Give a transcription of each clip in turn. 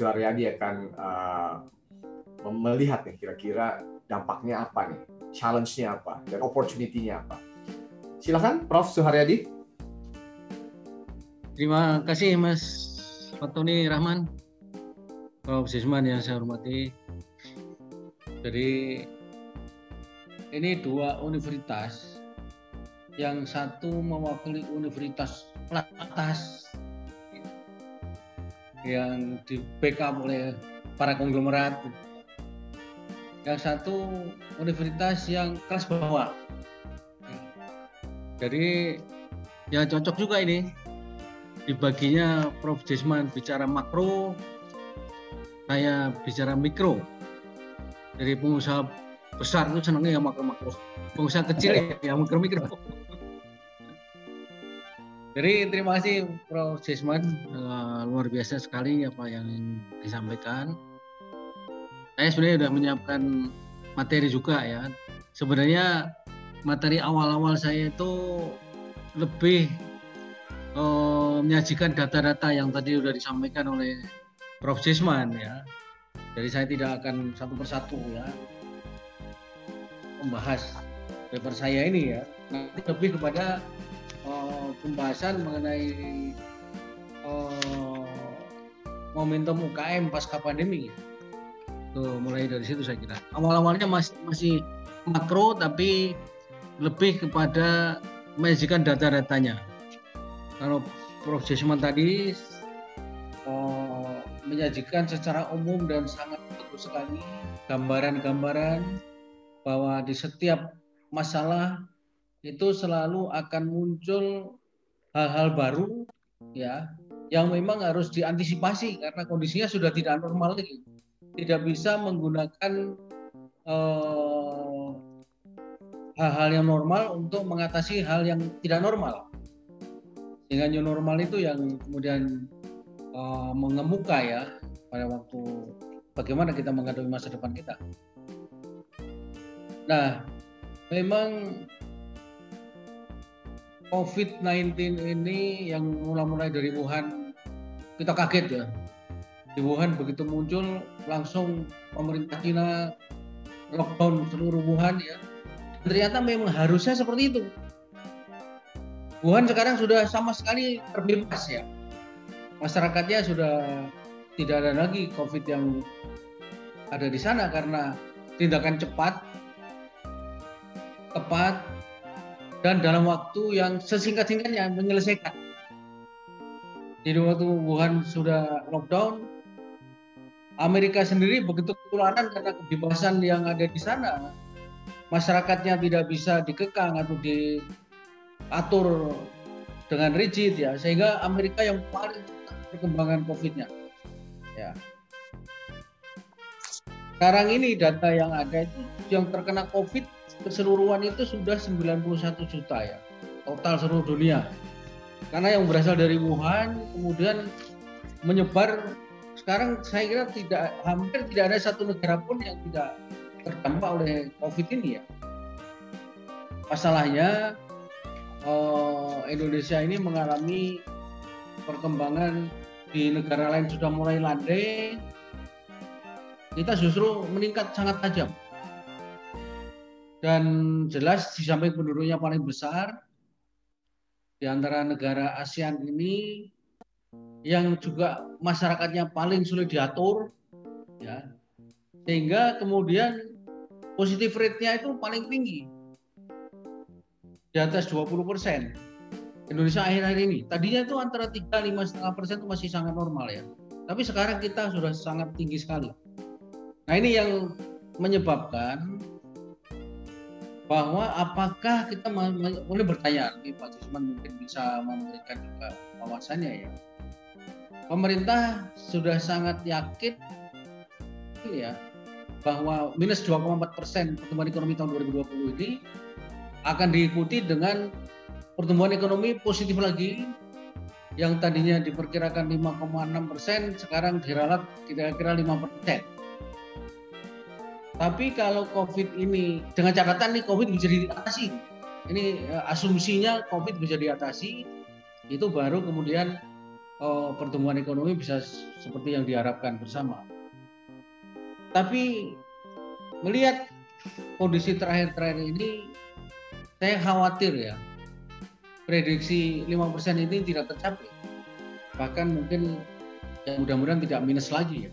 Suharyadi akan uh, melihat nih kira-kira dampaknya apa nih, challenge-nya apa, dan opportunity-nya apa. Silakan Prof. Suharyadi. Terima kasih Mas Fatoni Rahman, Prof. Sisman yang saya hormati. Jadi ini dua universitas yang satu mewakili universitas atas yang di backup oleh para konglomerat. Yang satu universitas yang kelas bawah. Jadi ya cocok juga ini. Dibaginya Prof. Desman bicara makro saya bicara mikro. Dari pengusaha besar itu senangnya yang makro makro pengusaha kecil ya yang mikro mikro jadi terima kasih Prof. Desman uh, luar biasa sekali apa yang disampaikan saya sebenarnya sudah menyiapkan materi juga ya sebenarnya materi awal-awal saya itu lebih uh, menyajikan data-data yang tadi sudah disampaikan oleh Prof. Desman ya jadi saya tidak akan satu persatu ya membahas paper saya ini ya. Nanti lebih kepada uh, pembahasan mengenai uh, momentum UKM pasca pandemi. Tuh mulai dari situ saya kira. Awal-awalnya masih masih makro tapi lebih kepada menyajikan data-datanya. Kalau Prof. Jasman tadi uh, menyajikan secara umum dan sangat bagus sekali gambaran-gambaran bahwa di setiap masalah itu selalu akan muncul hal-hal baru ya yang memang harus diantisipasi karena kondisinya sudah tidak normal lagi. Tidak bisa menggunakan eh, hal-hal yang normal untuk mengatasi hal yang tidak normal. Sehingga new normal itu yang kemudian uh, mengemuka ya pada waktu bagaimana kita menghadapi masa depan kita. Nah, memang COVID-19 ini yang mulai-mulai dari Wuhan kita kaget ya. Di Wuhan begitu muncul langsung pemerintah Cina lockdown seluruh Wuhan ya. Ternyata memang harusnya seperti itu. Wuhan sekarang sudah sama sekali terbebas ya masyarakatnya sudah tidak ada lagi COVID yang ada di sana karena tindakan cepat, tepat, dan dalam waktu yang sesingkat-singkatnya menyelesaikan. Jadi waktu Wuhan sudah lockdown, Amerika sendiri begitu ketularan karena kebebasan yang ada di sana, masyarakatnya tidak bisa dikekang atau diatur dengan rigid ya, sehingga Amerika yang paling perkembangan COVID-nya. Ya. Sekarang ini data yang ada itu yang terkena COVID keseluruhan itu sudah 91 juta ya total seluruh dunia. Karena yang berasal dari Wuhan kemudian menyebar sekarang saya kira tidak hampir tidak ada satu negara pun yang tidak terdampak oleh COVID ini ya. Masalahnya eh, Indonesia ini mengalami perkembangan di negara lain sudah mulai landai, kita justru meningkat sangat tajam. Dan jelas di samping penduduknya paling besar, di antara negara ASEAN ini yang juga masyarakatnya paling sulit diatur, ya, sehingga kemudian positif rate-nya itu paling tinggi, di atas 20 persen Indonesia akhir-akhir ini. Tadinya itu antara 3 5,5 persen itu masih sangat normal ya. Tapi sekarang kita sudah sangat tinggi sekali. Nah ini yang menyebabkan bahwa apakah kita boleh bertanya, nih Pak Jusman mungkin bisa memberikan juga wawasannya ya. Pemerintah sudah sangat yakin ya bahwa minus 2,4 persen pertumbuhan ekonomi tahun 2020 ini akan diikuti dengan pertumbuhan ekonomi positif lagi yang tadinya diperkirakan 5,6 persen sekarang diralat kira-kira 5 persen. Tapi kalau COVID ini dengan catatan nih COVID bisa diatasi. Ini eh, asumsinya COVID bisa diatasi itu baru kemudian oh, pertumbuhan ekonomi bisa seperti yang diharapkan bersama. Tapi melihat kondisi terakhir-terakhir ini, saya khawatir ya, prediksi 5% ini tidak tercapai. Bahkan mungkin ya mudah-mudahan tidak minus lagi ya.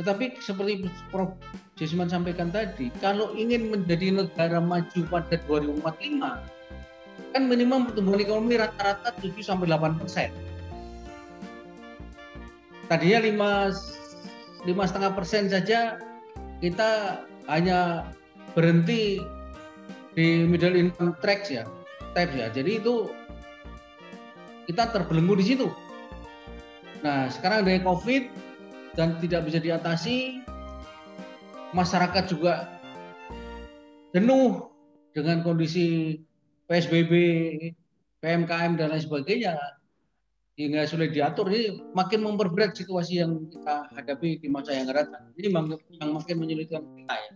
Tetapi seperti Prof. Jisman sampaikan tadi, kalau ingin menjadi negara maju pada 2045, kan minimum pertumbuhan ekonomi rata-rata 7 sampai 8 persen. Tadinya 5 lima setengah persen saja kita hanya berhenti di middle income tracks ya, types ya. Jadi itu kita terbelenggu di situ. Nah, sekarang dari COVID dan tidak bisa diatasi, masyarakat juga jenuh dengan kondisi PSBB, PMKM dan lain sebagainya hingga sulit diatur ini makin memperberat situasi yang kita hadapi di masa yang akan datang. Ini yang makin menyulitkan kita ya.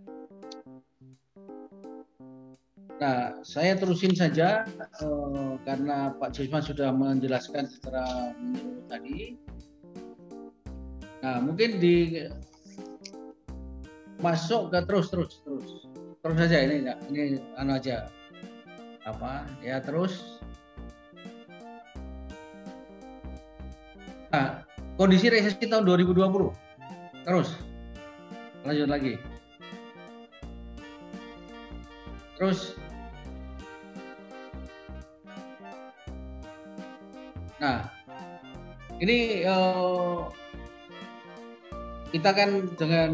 Nah, saya terusin saja eh, karena Pak Jusman sudah menjelaskan secara menyeluruh tadi. Nah, mungkin di masuk ke terus terus terus. Terus saja ini ini anu aja. Apa? Ya terus. Nah kondisi resesi tahun 2020 terus. Lanjut lagi. Terus. Nah ini uh, kita kan dengan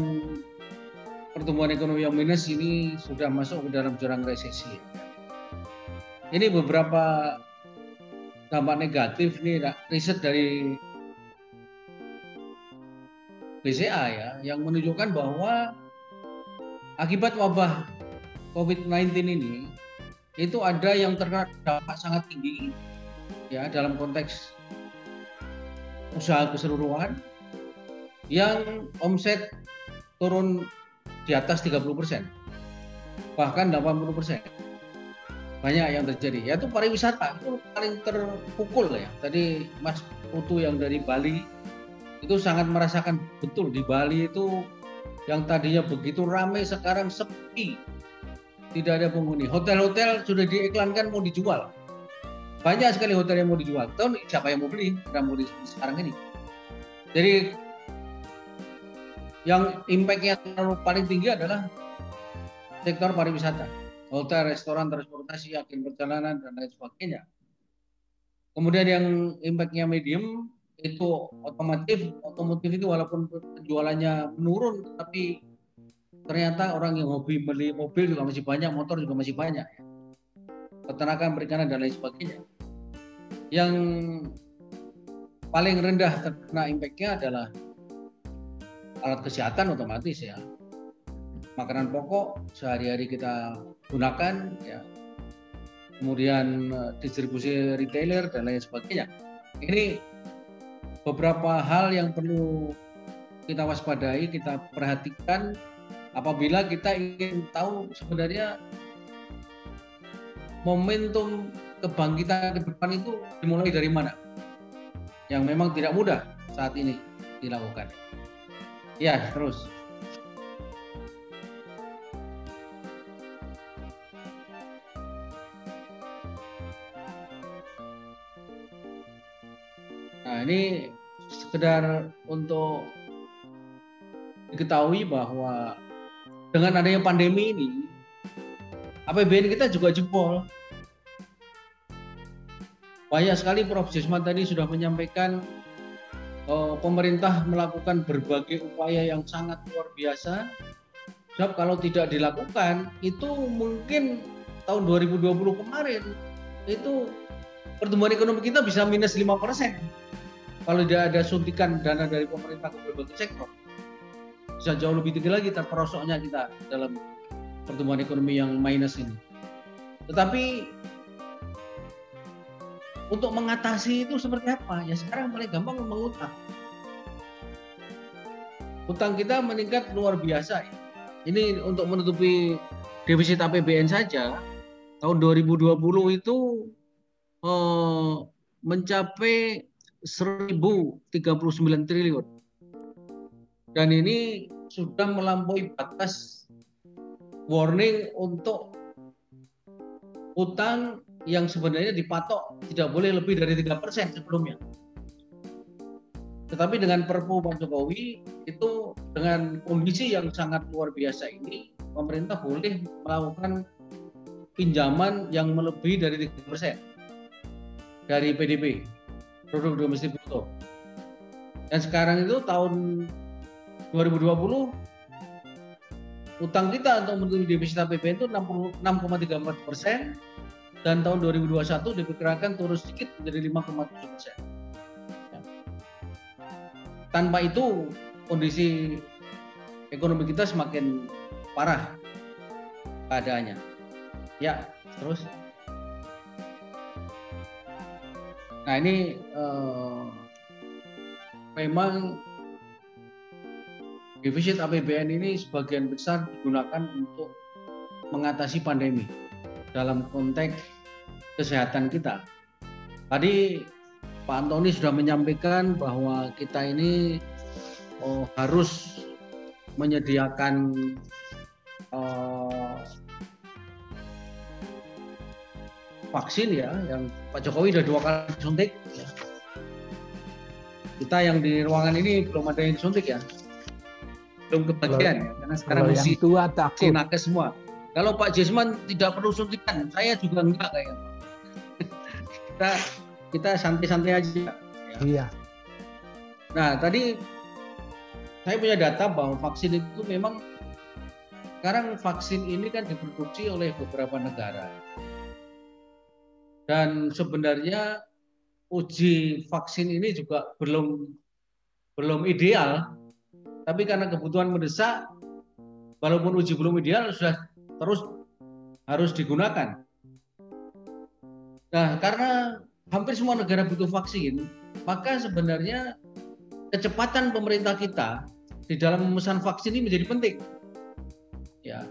pertumbuhan ekonomi yang minus ini sudah masuk ke dalam jurang resesi. Ini beberapa dampak negatif nih riset dari BCA ya yang menunjukkan bahwa akibat wabah COVID-19 ini itu ada yang terkena dampak sangat tinggi ya dalam konteks usaha keseluruhan yang omset turun di atas 30 persen, bahkan 80 persen. Banyak yang terjadi. Yaitu pariwisata itu paling terpukul ya. Tadi Mas Putu yang dari Bali itu sangat merasakan betul di Bali itu yang tadinya begitu ramai sekarang sepi. Tidak ada penghuni. Hotel-hotel sudah diiklankan mau dijual. Banyak sekali hotel yang mau dijual. Tahu siapa yang mau beli? Yang mau di sekarang ini. Jadi yang impact yang paling tinggi adalah sektor pariwisata, hotel, restoran, transportasi, agen perjalanan dan lain sebagainya. Kemudian yang impactnya medium itu otomotif, otomotif itu walaupun penjualannya menurun, tapi ternyata orang yang hobi beli mobil juga masih banyak, motor juga masih banyak. Peternakan, perikanan dan lain sebagainya. Yang paling rendah terkena impactnya adalah alat kesehatan otomatis ya. Makanan pokok sehari-hari kita gunakan ya. Kemudian eh, distribusi retailer dan lain sebagainya. Ini beberapa hal yang perlu kita waspadai kita perhatikan apabila kita ingin tahu sebenarnya momentum kebangkitan ke depan itu dimulai dari mana yang memang tidak mudah saat ini dilakukan. Ya, terus. Nah, ini sekedar untuk diketahui bahwa dengan adanya pandemi ini APBN kita juga jebol. Banyak sekali Prof. Jisman tadi sudah menyampaikan pemerintah melakukan berbagai upaya yang sangat luar biasa. Sebab kalau tidak dilakukan, itu mungkin tahun 2020 kemarin itu pertumbuhan ekonomi kita bisa minus 5 persen. Kalau tidak ada suntikan dana dari pemerintah ke berbagai sektor, bisa jauh lebih tinggi lagi terperosoknya kita dalam pertumbuhan ekonomi yang minus ini. Tetapi untuk mengatasi itu seperti apa? Ya sekarang paling gampang mengutang. Utang kita meningkat luar biasa. Ini untuk menutupi defisit APBN saja tahun 2020 itu eh, mencapai 1039 triliun. Dan ini sudah melampaui batas warning untuk utang yang sebenarnya dipatok tidak boleh lebih dari tiga persen sebelumnya. Tetapi dengan Perpu Pak Jokowi itu dengan kondisi yang sangat luar biasa ini, pemerintah boleh melakukan pinjaman yang melebihi dari tiga persen dari PDB produk domestik bruto. Dan sekarang itu tahun 2020 utang kita untuk menutupi defisit APBN itu 6,34 persen dan tahun 2021 diperkirakan turun sedikit menjadi 5,7 persen. Ya. Tanpa itu kondisi ekonomi kita semakin parah keadaannya. Ya, terus. Nah ini eh, memang defisit APBN ini sebagian besar digunakan untuk mengatasi pandemi dalam konteks kesehatan kita. Tadi Pak Antoni sudah menyampaikan bahwa kita ini oh, harus menyediakan uh, vaksin ya, yang Pak Jokowi sudah dua kali suntik. Kita yang di ruangan ini belum ada yang suntik ya, belum kebagian ya, karena sekarang masih tua takut. nakes semua. Kalau Pak Jesman tidak perlu suntikan, saya juga enggak kayak kita kita santai-santai aja. Ya. Iya. Nah tadi saya punya data bahwa vaksin itu memang sekarang vaksin ini kan diproduksi oleh beberapa negara dan sebenarnya uji vaksin ini juga belum belum ideal tapi karena kebutuhan mendesak walaupun uji belum ideal sudah terus harus digunakan Nah, karena hampir semua negara butuh vaksin, maka sebenarnya kecepatan pemerintah kita di dalam memesan vaksin ini menjadi penting. Ya.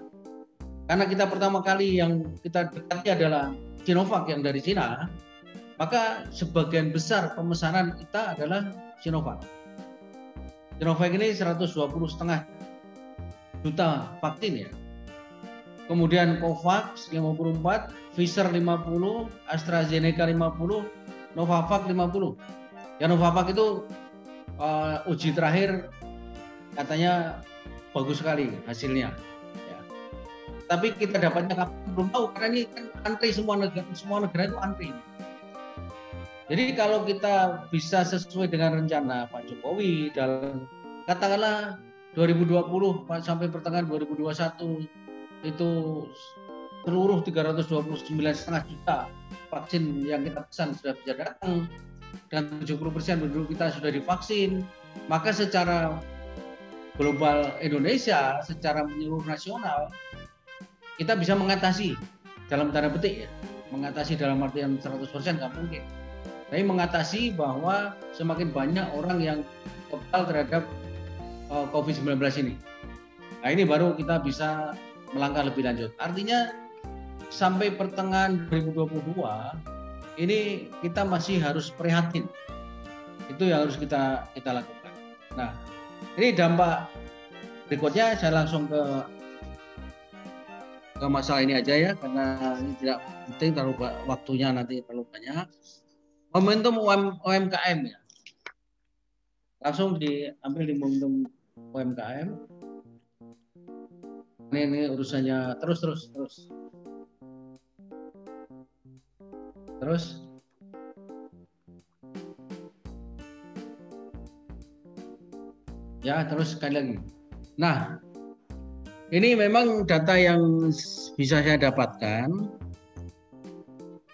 Karena kita pertama kali yang kita dekati adalah Sinovac yang dari Cina, maka sebagian besar pemesanan kita adalah Sinovac. Sinovac ini 120 setengah juta vaksin ya. Kemudian Covax 54, Pfizer 50, AstraZeneca 50, Novavax 50. Ya Novavax itu uh, uji terakhir katanya bagus sekali hasilnya. Ya. Tapi kita dapatnya kapan belum tahu karena ini kan antri semua negara semua negara itu antri. Jadi kalau kita bisa sesuai dengan rencana Pak Jokowi dalam katakanlah 2020 sampai pertengahan 2021 itu seluruh 329,5 juta vaksin yang kita pesan sudah bisa datang dan 70 persen penduduk kita sudah divaksin, maka secara global Indonesia, secara menyeluruh nasional, kita bisa mengatasi dalam tanda petik ya, mengatasi dalam artian 100 persen nggak mungkin. Tapi mengatasi bahwa semakin banyak orang yang kebal terhadap eh, COVID-19 ini. Nah ini baru kita bisa melangkah lebih lanjut. Artinya sampai pertengahan 2022 ini kita masih harus prihatin. Itu yang harus kita kita lakukan. Nah, ini dampak berikutnya saya langsung ke ke masalah ini aja ya karena ini tidak penting terlalu waktunya nanti terlalu banyak. Momentum UM, UMKM ya. Langsung diambil di momentum UMKM. Ini, urusannya terus terus terus. Terus Ya, terus sekali lagi. Nah, ini memang data yang bisa saya dapatkan.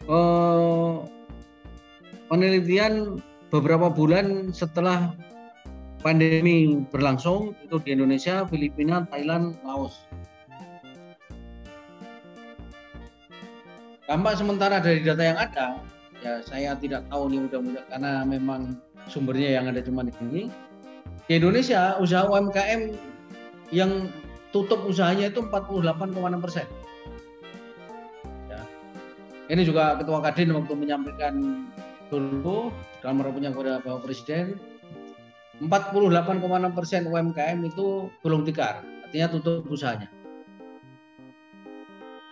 Oh, penelitian beberapa bulan setelah pandemi berlangsung itu di Indonesia, Filipina, Thailand, Laos. Dampak sementara dari data yang ada, ya saya tidak tahu nih mudah-mudahan karena memang sumbernya yang ada cuma di sini. Di Indonesia usaha UMKM yang tutup usahanya itu 48,6 persen. Ya. Ini juga Ketua Kadin waktu menyampaikan dulu dalam rapunya kepada Bapak Presiden 48,6 persen UMKM itu belum tikar, artinya tutup usahanya.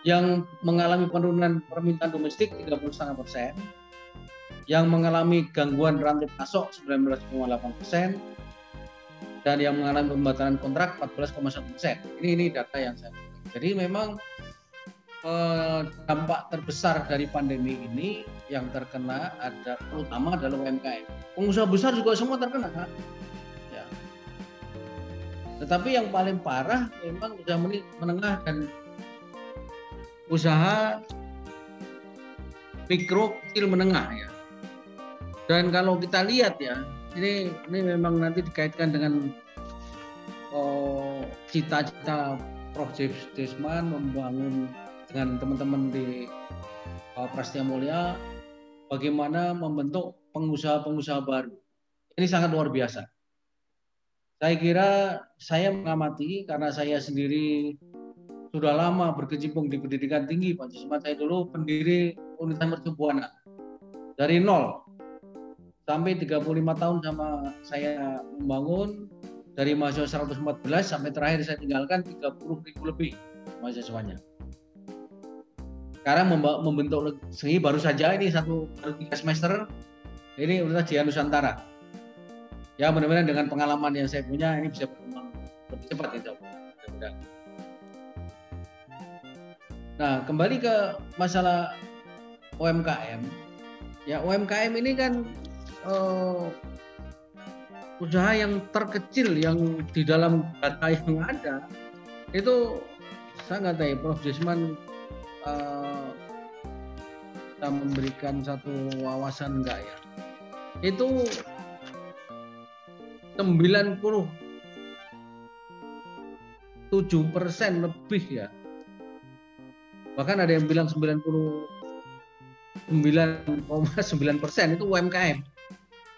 Yang mengalami penurunan permintaan domestik 30,5 persen, yang mengalami gangguan rantai pasok 19,8 persen, dan yang mengalami pembatalan kontrak 14,1 persen. Ini ini data yang saya. Jadi memang eh, dampak terbesar dari pandemi ini yang terkena ada terutama adalah UMKM. Pengusaha besar juga semua terkena. Ya. Tetapi yang paling parah memang usaha menengah dan usaha mikro kecil menengah ya. Dan kalau kita lihat ya, ini ini memang nanti dikaitkan dengan oh, cita-cita oh, Prof. Desman membangun dengan teman-teman di uh, Prastia Mulia bagaimana membentuk pengusaha-pengusaha baru. Ini sangat luar biasa. Saya kira saya mengamati karena saya sendiri sudah lama berkecimpung di pendidikan tinggi Pak Jusman. Saya dulu pendiri Universitas Mercubuana dari nol sampai 35 tahun sama saya membangun dari mahasiswa 114 sampai terakhir saya tinggalkan 30 ribu lebih mahasiswanya. Sekarang membentuk segi baru saja ini satu baru tiga semester ini udah di Nusantara. Ya mudah-mudahan dengan pengalaman yang saya punya ini bisa berkembang lebih cepat itu nah kembali ke masalah UMKM ya UMKM ini kan uh, usaha yang terkecil yang di dalam data yang ada itu saya nggak tahu Prof. Desman uh, kita memberikan satu wawasan enggak ya itu 90 7 persen lebih ya bahkan ada yang bilang 99,9 persen itu UMKM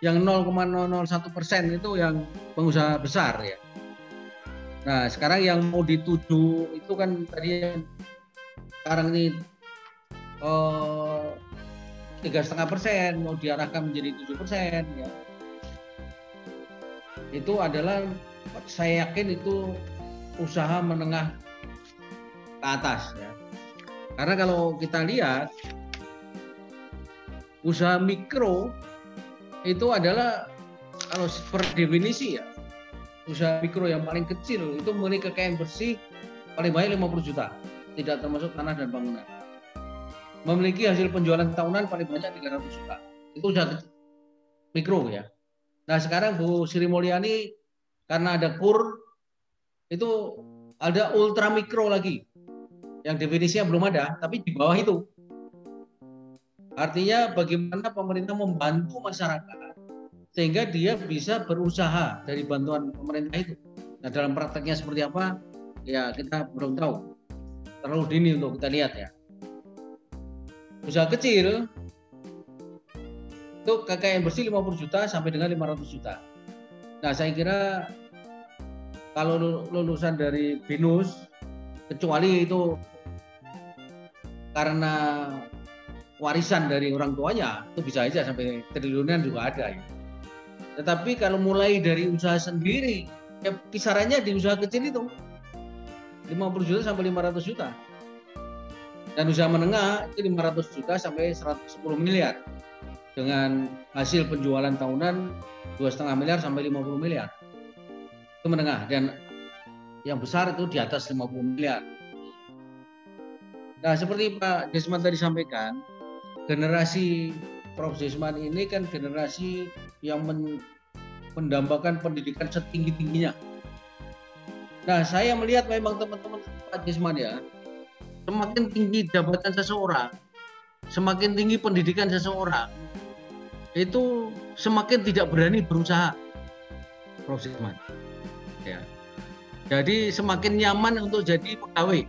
yang 0,001 persen itu yang pengusaha besar ya. Nah sekarang yang mau dituju itu kan tadi sekarang ini eh, tiga setengah persen mau diarahkan menjadi tujuh persen ya. Itu adalah saya yakin itu usaha menengah ke atas ya karena kalau kita lihat usaha mikro itu adalah kalau per definisi ya usaha mikro yang paling kecil itu memiliki kekayaan bersih paling banyak 50 juta tidak termasuk tanah dan bangunan. Memiliki hasil penjualan tahunan paling banyak 300 juta. Itu sudah mikro ya. Nah sekarang Bu Sri Mulyani karena ada kur itu ada ultra mikro lagi yang definisinya belum ada tapi di bawah itu artinya bagaimana pemerintah membantu masyarakat sehingga dia bisa berusaha dari bantuan pemerintah itu nah dalam prakteknya seperti apa ya kita belum tahu terlalu dini untuk kita lihat ya. Usaha kecil itu KKN bersih 50 juta sampai dengan 500 juta. Nah saya kira kalau lulusan dari BINUS kecuali itu karena warisan dari orang tuanya itu bisa aja sampai triliunan juga ada ya. Tetapi kalau mulai dari usaha sendiri ya kisarannya di usaha kecil itu 50 juta sampai 500 juta. Dan usaha menengah itu 500 juta sampai 110 miliar. Dengan hasil penjualan tahunan 2,5 miliar sampai 50 miliar. Itu menengah dan yang besar itu di atas 50 miliar. Nah, seperti Pak Desman tadi sampaikan, generasi Prof. Desman ini kan generasi yang mendambakan pendidikan setinggi-tingginya Nah, saya melihat memang teman-teman Pak Gisman ya, semakin tinggi jabatan seseorang, semakin tinggi pendidikan seseorang, itu semakin tidak berani berusaha. Prof. Gisman. Ya. Jadi semakin nyaman untuk jadi pegawai.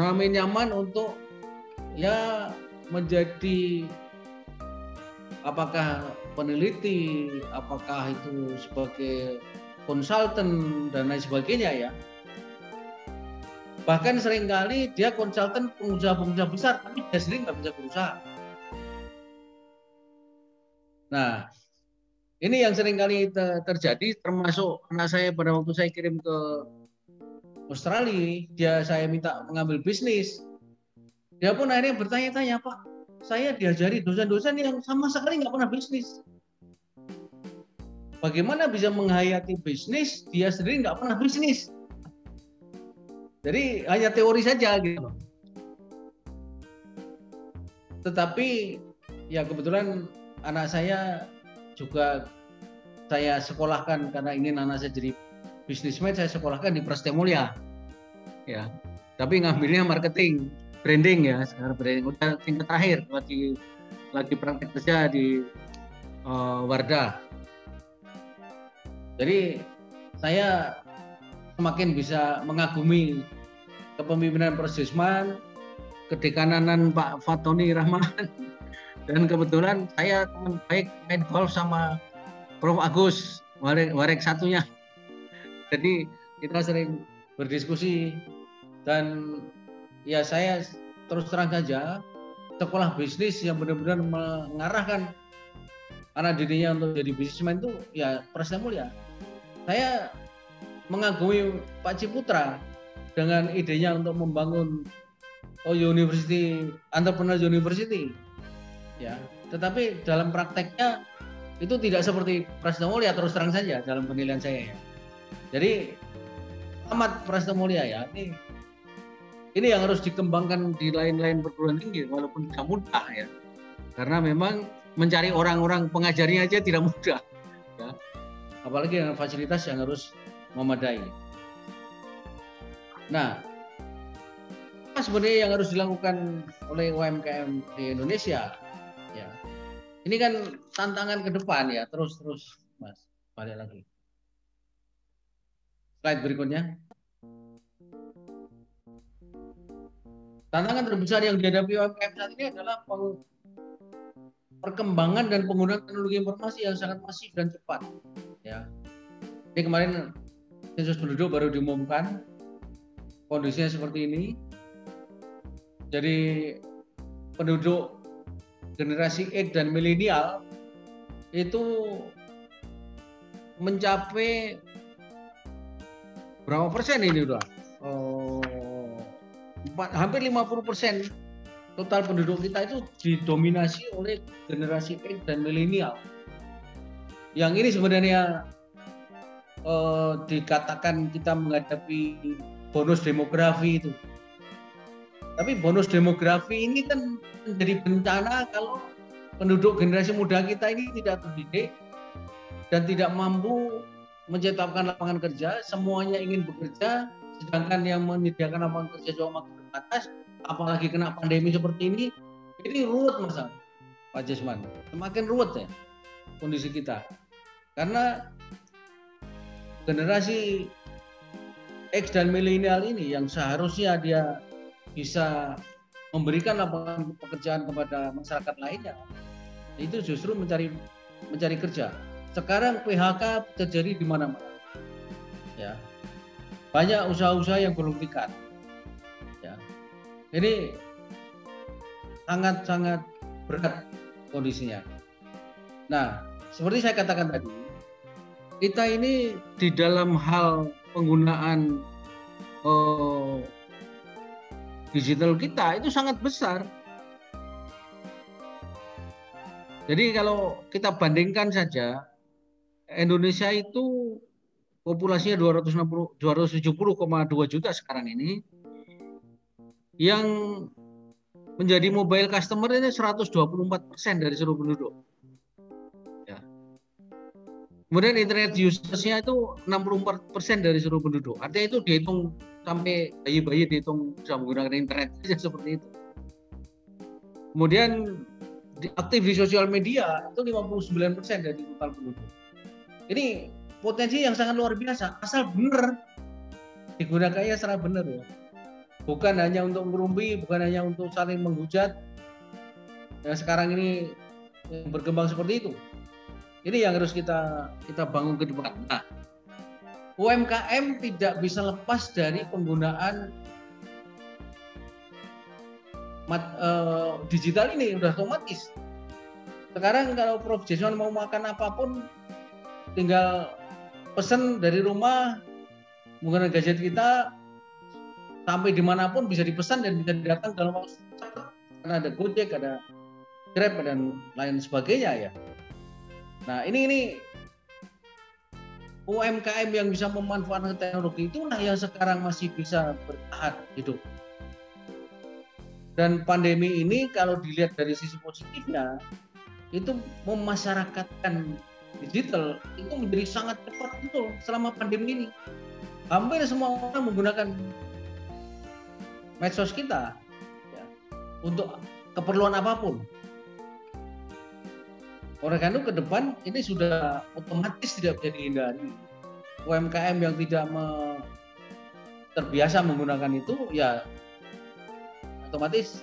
Semakin nyaman untuk ya menjadi apakah peneliti, apakah itu sebagai konsultan dan lain sebagainya ya. Bahkan sering kali dia konsultan pengusaha-pengusaha besar, tapi dia sendiri nggak bisa berusaha. Nah, ini yang sering kali terjadi termasuk anak saya pada waktu saya kirim ke Australia, dia saya minta mengambil bisnis. Dia pun akhirnya bertanya-tanya, Pak, saya diajari dosen-dosen yang sama sekali nggak pernah bisnis. Bagaimana bisa menghayati bisnis, dia sendiri nggak pernah bisnis. Jadi hanya teori saja gitu. Tetapi ya kebetulan anak saya juga saya sekolahkan karena ingin anak saya jadi bisnismen saya sekolahkan di Prastemulia ya tapi ngambilnya marketing branding ya sekarang branding. Udah tingkat terakhir lagi lagi praktek kerja di uh, Wardah. Jadi saya semakin bisa mengagumi kepemimpinan Persisman kedekananan Pak Fatoni Rahman dan kebetulan saya teman baik main golf sama Prof. Agus warek, warek satunya. Jadi kita sering berdiskusi dan ya saya terus terang saja sekolah bisnis yang benar-benar mengarahkan anak dirinya untuk jadi bisnismen itu ya Presiden Mulia. Saya mengagumi Pak Ciputra dengan idenya untuk membangun oh University Entrepreneur University ya tetapi dalam prakteknya itu tidak seperti Prasetyo Mulia terus terang saja dalam penilaian saya ya. jadi amat Prasetyo Mulia ya ini ini yang harus dikembangkan di lain-lain perguruan tinggi walaupun tidak mudah ya karena memang mencari orang-orang pengajarnya aja tidak mudah ya. apalagi dengan fasilitas yang harus memadai nah apa sebenarnya yang harus dilakukan oleh UMKM di Indonesia ini kan tantangan ke depan ya. Terus terus mas. Balik lagi. Slide berikutnya. Tantangan terbesar yang dihadapi UMKM saat ini adalah perkembangan dan penggunaan teknologi informasi yang sangat masif dan cepat ya. Ini kemarin sensus penduduk baru diumumkan kondisinya seperti ini. Jadi penduduk generasi X dan milenial itu mencapai berapa persen ini udah? Oh, hampir 50 persen total penduduk kita itu didominasi oleh generasi X dan milenial. Yang ini sebenarnya eh, dikatakan kita menghadapi bonus demografi itu tapi bonus demografi ini kan menjadi bencana kalau penduduk generasi muda kita ini tidak terdidik dan tidak mampu menciptakan lapangan kerja, semuanya ingin bekerja, sedangkan yang menyediakan lapangan kerja jauh makin terbatas, apalagi kena pandemi seperti ini, ini ruwet masalah Pak Jasman, semakin ruwet ya kondisi kita. Karena generasi X dan milenial ini yang seharusnya dia bisa memberikan lapangan pekerjaan kepada masyarakat lainnya itu justru mencari mencari kerja. Sekarang PHK terjadi di mana-mana. Ya. Banyak usaha-usaha yang belum tingkat ya. Ini sangat-sangat berat kondisinya. Nah seperti saya katakan tadi kita ini di dalam hal penggunaan oh, digital kita itu sangat besar. Jadi kalau kita bandingkan saja Indonesia itu populasinya 260 270,2 juta sekarang ini yang menjadi mobile customer ini 124 persen dari seluruh penduduk. Ya. Kemudian internet usersnya itu 64 persen dari seluruh penduduk. Artinya itu dihitung sampai bayi-bayi dihitung bisa menggunakan internet saja seperti itu. Kemudian aktif di sosial media itu 59% dari total penduduk. Ini potensi yang sangat luar biasa asal benar digunakannya secara benar ya. Bukan hanya untuk merumpi, bukan hanya untuk saling menghujat. Yang sekarang ini berkembang seperti itu. Ini yang harus kita kita bangun ke depan. Nah, UMKM tidak bisa lepas dari penggunaan mat, uh, digital ini sudah otomatis. sekarang kalau Prof Jason mau makan apa pun tinggal pesen dari rumah menggunakan gadget kita sampai di mana pun bisa dipesan dan bisa datang dalam waktu karena ada Gojek, ada Grab dan lain sebagainya ya. Nah ini ini UMKM yang bisa memanfaatkan teknologi itulah yang sekarang masih bisa bertahan hidup. Dan pandemi ini kalau dilihat dari sisi positifnya, itu memasyarakatkan digital itu menjadi sangat cepat itu selama pandemi ini. Hampir semua orang menggunakan medsos kita ya, untuk keperluan apa pun. Oleh karena ke depan ini sudah otomatis tidak bisa dihindari. UMKM yang tidak me, terbiasa menggunakan itu ya otomatis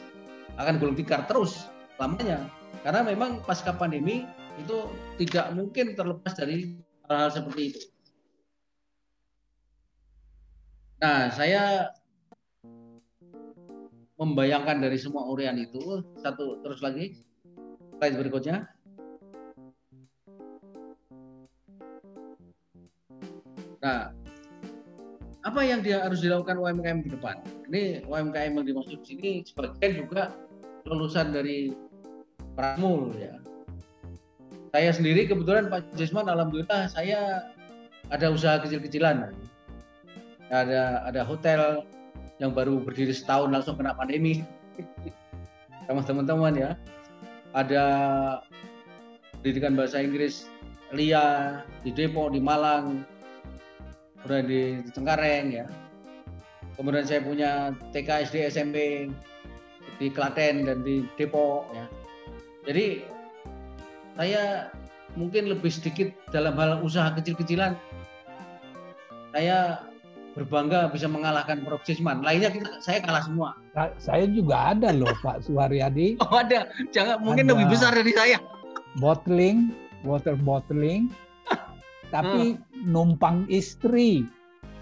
akan gulung tikar terus lamanya. Karena memang pasca pandemi itu tidak mungkin terlepas dari hal-hal seperti itu. Nah, saya membayangkan dari semua urian itu satu terus lagi slide berikutnya Nah, apa yang dia harus dilakukan UMKM ke depan? Ini UMKM yang dimaksud sini sebagian juga lulusan dari Prasmul ya. Saya sendiri kebetulan Pak Jesman alhamdulillah saya ada usaha kecil-kecilan. Ada ada hotel yang baru berdiri setahun langsung kena pandemi. Sama teman-teman ya. Ada pendidikan bahasa Inggris LIA di Depok, di Malang, udah di, di Cengkareng ya kemudian saya punya TK SD SMP di Klaten dan di Depok ya jadi saya mungkin lebih sedikit dalam hal usaha kecil-kecilan saya berbangga bisa mengalahkan Prof. Cisman. Lainnya kita, saya kalah semua. Saya juga ada loh Pak Suharyadi. Oh ada, jangan mungkin ada lebih besar dari saya. Bottling, water bottling, tapi hmm. numpang istri.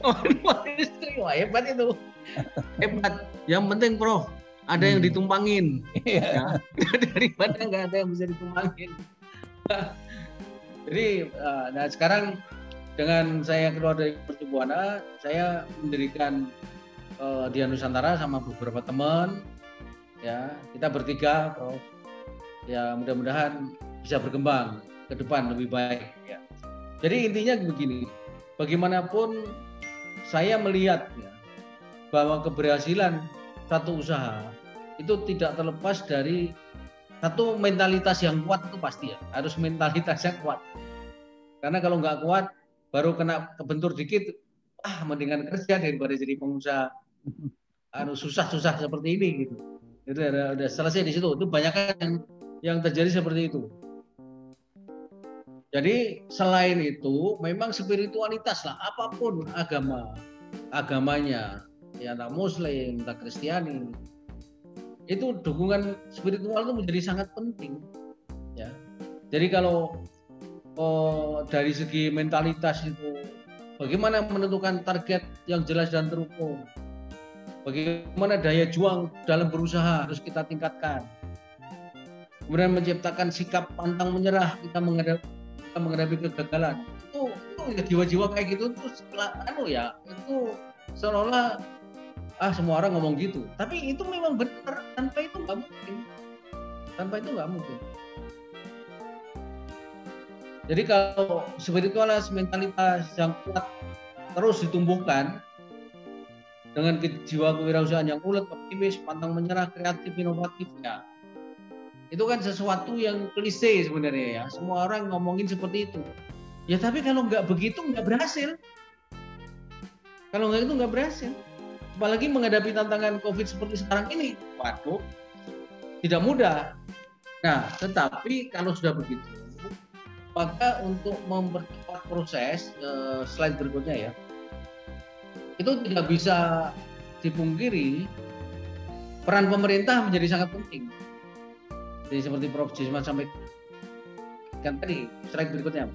Oh, numpang istri, wah hebat itu. hebat. Yang penting, Prof, ada hmm. yang ditumpangin. ya. Daripada nggak ada yang bisa ditumpangin. Jadi, uh, nah sekarang dengan saya keluar dari Pertubuhana, saya mendirikan uh, di Nusantara sama beberapa teman. Ya, kita bertiga, Prof. Ya, mudah-mudahan bisa berkembang ke depan lebih baik. Ya. Jadi intinya begini, bagaimanapun saya melihat ya, bahwa keberhasilan satu usaha itu tidak terlepas dari satu mentalitas yang kuat itu pasti ya harus mentalitas yang kuat. Karena kalau nggak kuat baru kena kebentur dikit ah mendingan kerja daripada jadi pengusaha. Anu susah-susah seperti ini gitu. Itu ada selesai di situ. Itu banyak yang yang terjadi seperti itu jadi selain itu memang spiritualitas lah apa pun agama agamanya ya entah Muslim, entah Kristiani itu dukungan spiritual itu menjadi sangat penting ya. Jadi kalau oh, dari segi mentalitas itu bagaimana menentukan target yang jelas dan terukur bagaimana daya juang dalam berusaha harus kita tingkatkan kemudian menciptakan sikap pantang menyerah kita menghadapi menghadapi kegagalan. Itu itu ya jiwa-jiwa kayak gitu tuh setelah anu ya itu seolah-olah ah semua orang ngomong gitu. Tapi itu memang benar tanpa itu nggak mungkin. Tanpa itu nggak mungkin. Jadi kalau spiritualitas mentalitas yang kuat terus ditumbuhkan dengan jiwa kewirausahaan yang ulet, optimis, pantang menyerah, kreatif, inovatif ya itu kan sesuatu yang klise sebenarnya ya. Semua orang ngomongin seperti itu. Ya tapi kalau nggak begitu nggak berhasil. Kalau nggak itu nggak berhasil. Apalagi menghadapi tantangan covid seperti sekarang ini waduh tidak mudah. Nah tetapi kalau sudah begitu maka untuk mempercepat proses eh, slide berikutnya ya. Itu tidak bisa dipungkiri peran pemerintah menjadi sangat penting jadi seperti Prof. Jisman sampaikan tadi, slide berikutnya.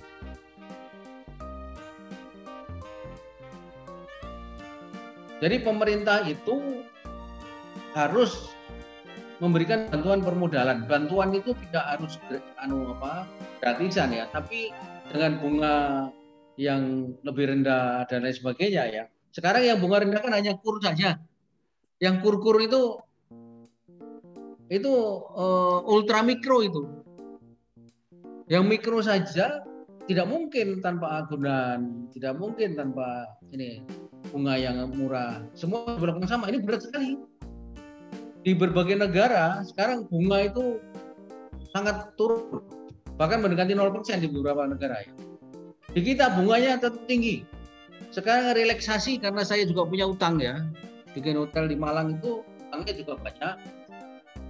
Jadi pemerintah itu harus memberikan bantuan permodalan. Bantuan itu tidak harus anu apa gratisan ya, tapi dengan bunga yang lebih rendah dan lain sebagainya ya. Sekarang yang bunga rendah kan hanya kur saja. Yang kur-kur itu itu uh, ultra mikro itu. Yang mikro saja tidak mungkin tanpa agunan, tidak mungkin tanpa ini bunga yang murah. Semua berlaku sama. Ini berat sekali. Di berbagai negara sekarang bunga itu sangat turun, bahkan mendekati 0% di beberapa negara ya. Di kita bunganya tetap tinggi. Sekarang relaksasi karena saya juga punya utang ya. Bikin hotel di Malang itu utangnya juga banyak.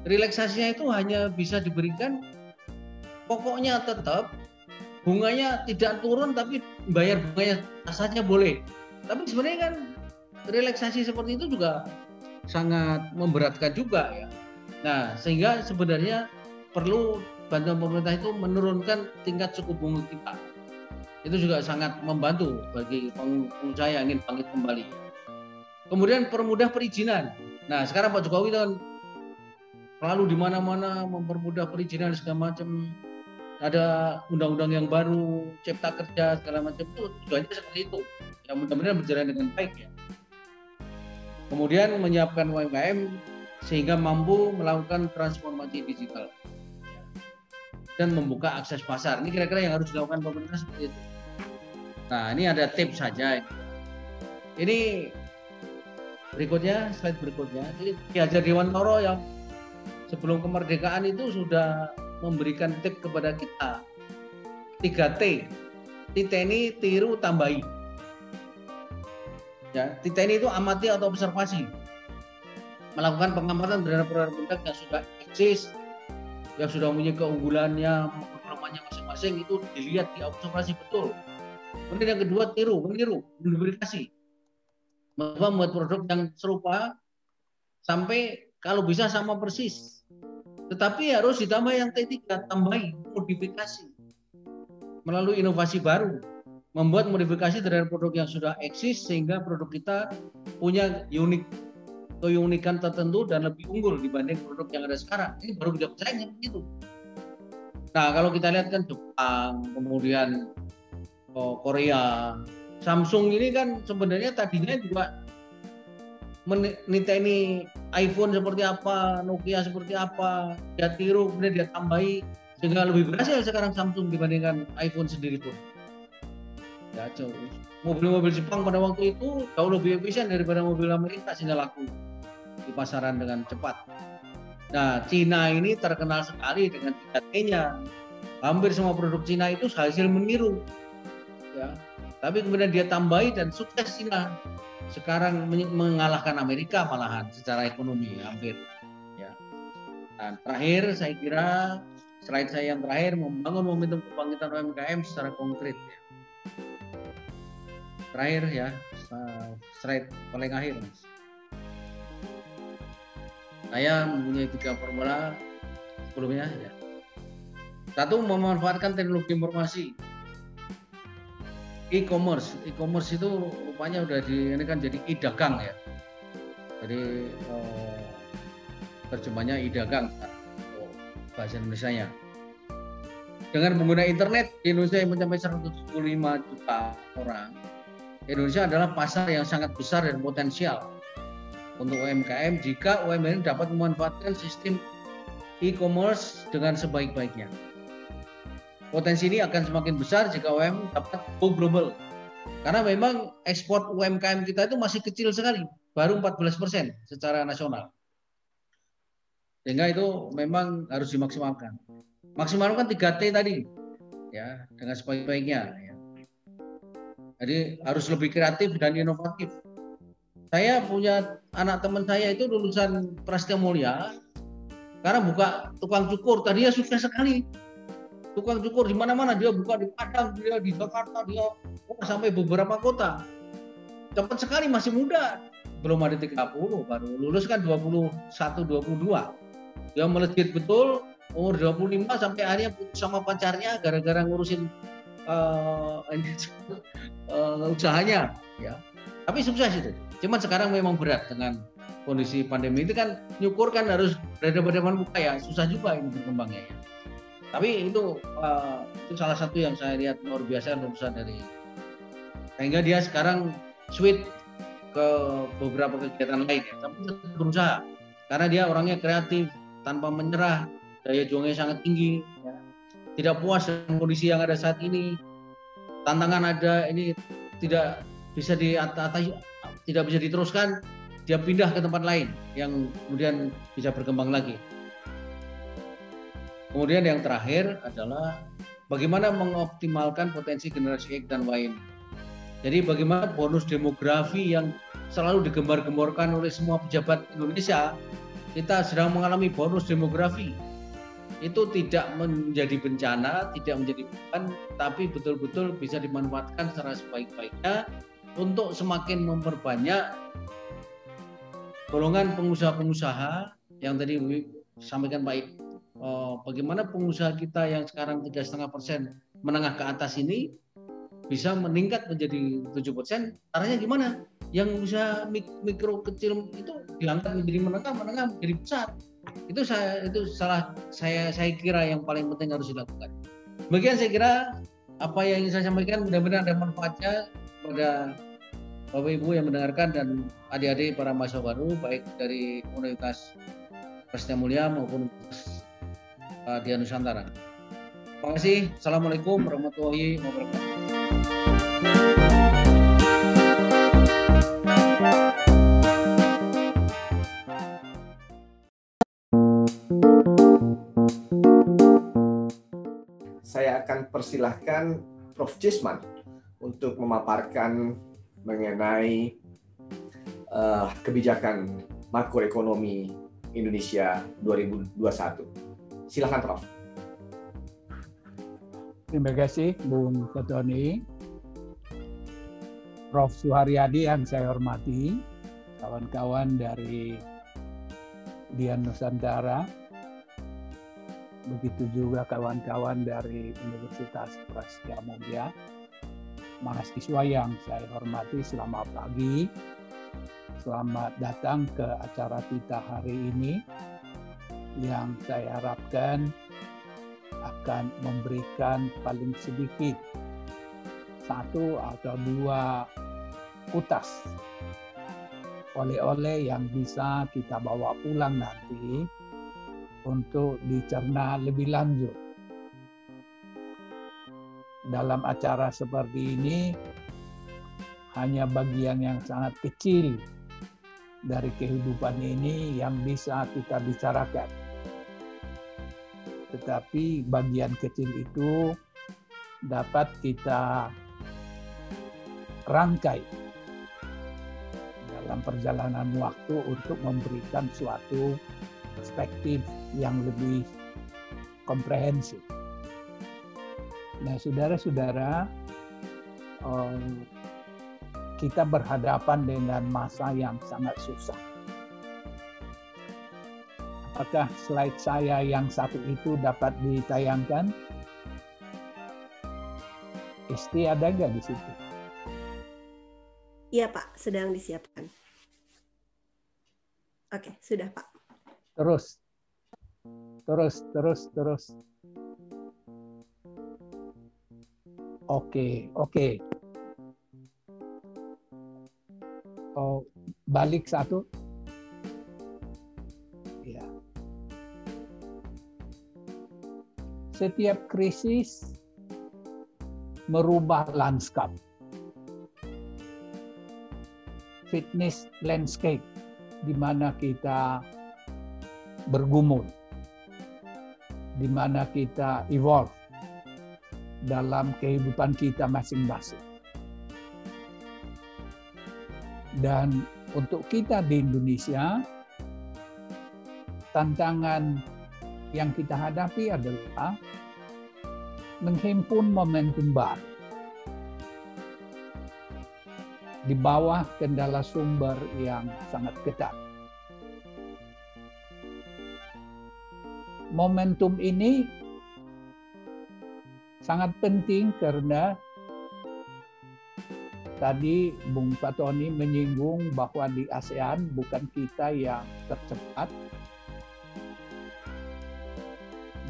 Relaksasinya itu hanya bisa diberikan pokoknya tetap bunganya tidak turun tapi bayar bunganya saja boleh. Tapi sebenarnya kan relaksasi seperti itu juga sangat memberatkan juga ya. Nah, sehingga sebenarnya perlu bantuan pemerintah itu menurunkan tingkat suku bunga kita. Itu juga sangat membantu bagi pengusaha yang ingin bangkit kembali. Kemudian permudah perizinan. Nah, sekarang Pak Jokowi kan selalu di mana-mana mempermudah perizinan segala macam ada undang-undang yang baru, cipta kerja segala macam itu tujuannya seperti itu. Ya mudah-mudahan berjalan dengan baik ya. Kemudian menyiapkan UMKM sehingga mampu melakukan transformasi digital dan membuka akses pasar. Ini kira-kira yang harus dilakukan pemerintah seperti itu. Nah, ini ada tips saja. Ini berikutnya, slide berikutnya. Jadi Ki Hajar Dewantoro yang sebelum kemerdekaan itu sudah memberikan tip kepada kita. 3T titeni tiru tambahi. Ya titeni itu amati atau observasi. Melakukan pengamatan terhadap produk-produk yang sudah eksis yang sudah mempunyai keunggulannya kelemahannya masing-masing itu dilihat di observasi betul. Kemudian yang kedua tiru meniru menduplikasi membuat produk yang serupa sampai kalau bisa sama persis tetapi harus ditambah yang T3, tambahi modifikasi. Melalui inovasi baru, membuat modifikasi terhadap produk yang sudah eksis sehingga produk kita punya unik keunikan tertentu dan lebih unggul dibanding produk yang ada sekarang. Ini baru bisa bersaing begitu. Nah, kalau kita lihat kan Jepang, kemudian oh, Korea, Samsung ini kan sebenarnya tadinya juga meniteni iPhone seperti apa, Nokia seperti apa, dia tiru, kemudian dia tambahi sehingga lebih berhasil sekarang Samsung dibandingkan iPhone sendiri pun. Ya. Mobil-mobil Jepang pada waktu itu jauh lebih efisien daripada mobil Amerika sehingga laku di pasaran dengan cepat. Nah, Cina ini terkenal sekali dengan 3T-nya. Hampir semua produk Cina itu hasil meniru. Ya. Tapi kemudian dia tambahi dan sukses Cina sekarang mengalahkan Amerika malahan secara ekonomi hampir ya. Dan terakhir saya kira slide saya yang terakhir membangun momentum kebangkitan UMKM secara konkret. Ya. Terakhir ya slide paling akhir. Saya mempunyai tiga formula sebelumnya ya. Satu memanfaatkan teknologi informasi e-commerce. E-commerce itu rupanya udah di ini kan jadi e-dagang ya. Jadi eh, terjemahnya e-dagang bahasa Indonesia-nya. Dengan pengguna internet di Indonesia yang mencapai 175 juta orang, Indonesia adalah pasar yang sangat besar dan potensial untuk UMKM jika UMKM dapat memanfaatkan sistem e-commerce dengan sebaik-baiknya. Potensi ini akan semakin besar jika UMKM dapat go global. Karena memang ekspor UMKM kita itu masih kecil sekali, baru 14 persen secara nasional. Sehingga itu memang harus dimaksimalkan. Maksimalkan 3T tadi, ya dengan sebaik-baiknya. Ya. Jadi harus lebih kreatif dan inovatif. Saya punya anak teman saya itu lulusan Prasetya Mulia, karena buka tukang cukur, tadinya sukses sekali tukang cukur di mana-mana dia buka di Padang dia di Jakarta dia oh, sampai beberapa kota. Cepat sekali masih muda. Belum ada 30 baru lulus kan 21 22 dia melejit betul umur 25 sampai akhirnya putus sama pacarnya gara-gara ngurusin uh, uh, usahanya ya. Tapi sukses itu. Cuman sekarang memang berat dengan kondisi pandemi. Itu kan nyukur kan harus berada pada muka ya. Susah juga ini berkembangnya ya tapi itu uh, itu salah satu yang saya lihat luar biasa lulusan dari sehingga dia sekarang switch ke beberapa kegiatan lain. Tapi tetap berusaha karena dia orangnya kreatif tanpa menyerah daya juangnya sangat tinggi ya. tidak puas dengan kondisi yang ada saat ini. Tantangan ada ini tidak bisa diatasi tidak bisa diteruskan. Dia pindah ke tempat lain yang kemudian bisa berkembang lagi kemudian yang terakhir adalah bagaimana mengoptimalkan potensi generasi X dan Y ini. Jadi bagaimana bonus demografi yang selalu digembar-gemborkan oleh semua pejabat Indonesia kita sedang mengalami bonus demografi. Itu tidak menjadi bencana, tidak menjadi beban, tapi betul-betul bisa dimanfaatkan secara sebaik-baiknya untuk semakin memperbanyak golongan pengusaha-pengusaha yang tadi sampaikan Pak eh, bagaimana pengusaha kita yang sekarang tiga setengah persen menengah ke atas ini bisa meningkat menjadi tujuh persen? Caranya gimana? Yang usaha mikro kecil itu diangkat menjadi menengah menengah menjadi besar. Itu saya itu salah saya saya kira yang paling penting harus dilakukan. Bagian saya kira apa yang ingin saya sampaikan. Mudah-mudahan ada manfaatnya pada Bapak Ibu yang mendengarkan dan adik-adik para mahasiswa baru baik dari Universitas Presiden Mulia maupun uh, di Nusantara. Terima kasih. Assalamualaikum warahmatullahi wabarakatuh. saya akan persilahkan Prof. Cisman untuk memaparkan mengenai uh, kebijakan makroekonomi Indonesia 2021. Silakan Prof. Terima kasih Bung Ketoni. Prof. Suharyadi yang saya hormati, kawan-kawan dari Dian Nusantara, begitu juga kawan-kawan dari Universitas Prasetya Mulia, mahasiswa yang saya hormati selamat pagi, selamat datang ke acara kita hari ini yang saya harapkan akan memberikan paling sedikit satu atau dua utas oleh-oleh yang bisa kita bawa pulang nanti untuk dicerna lebih lanjut. Dalam acara seperti ini, hanya bagian yang sangat kecil dari kehidupan ini yang bisa kita bicarakan. Tetapi bagian kecil itu dapat kita rangkai dalam perjalanan waktu untuk memberikan suatu perspektif yang lebih komprehensif. Nah, saudara-saudara, kita berhadapan dengan masa yang sangat susah. Apakah slide saya yang satu itu dapat ditayangkan? Isti ada nggak di situ? Iya Pak, sedang disiapkan. Oke, sudah Pak. Terus, terus, terus, terus. Oke, oke. Oh, balik satu. Setiap krisis merubah lanskap. Fitness landscape di mana kita bergumul, di mana kita evolve dalam kehidupan kita masing-masing. Dan untuk kita di Indonesia, tantangan yang kita hadapi adalah menghimpun momentum baru di bawah kendala sumber yang sangat ketat. Momentum ini sangat penting karena tadi Bung Fatoni menyinggung bahwa di ASEAN bukan kita yang tercepat.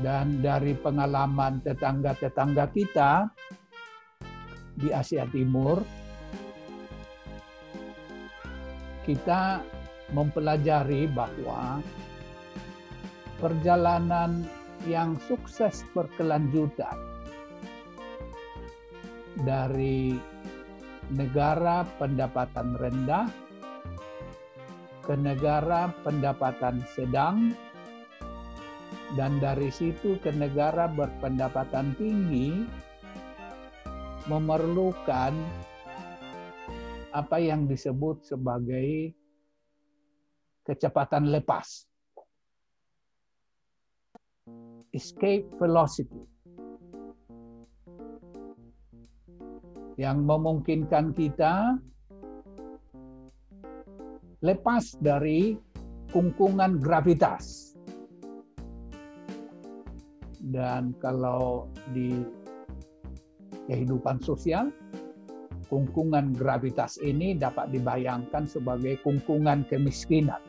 Dan dari pengalaman tetangga-tetangga kita di Asia Timur, kita mempelajari bahwa perjalanan yang sukses berkelanjutan dari negara pendapatan rendah ke negara pendapatan sedang dan dari situ ke negara berpendapatan tinggi memerlukan apa yang disebut sebagai kecepatan lepas. Escape velocity. Yang memungkinkan kita lepas dari kungkungan gravitas. Dan kalau di kehidupan sosial, kungkungan gravitas ini dapat dibayangkan sebagai kungkungan kemiskinan.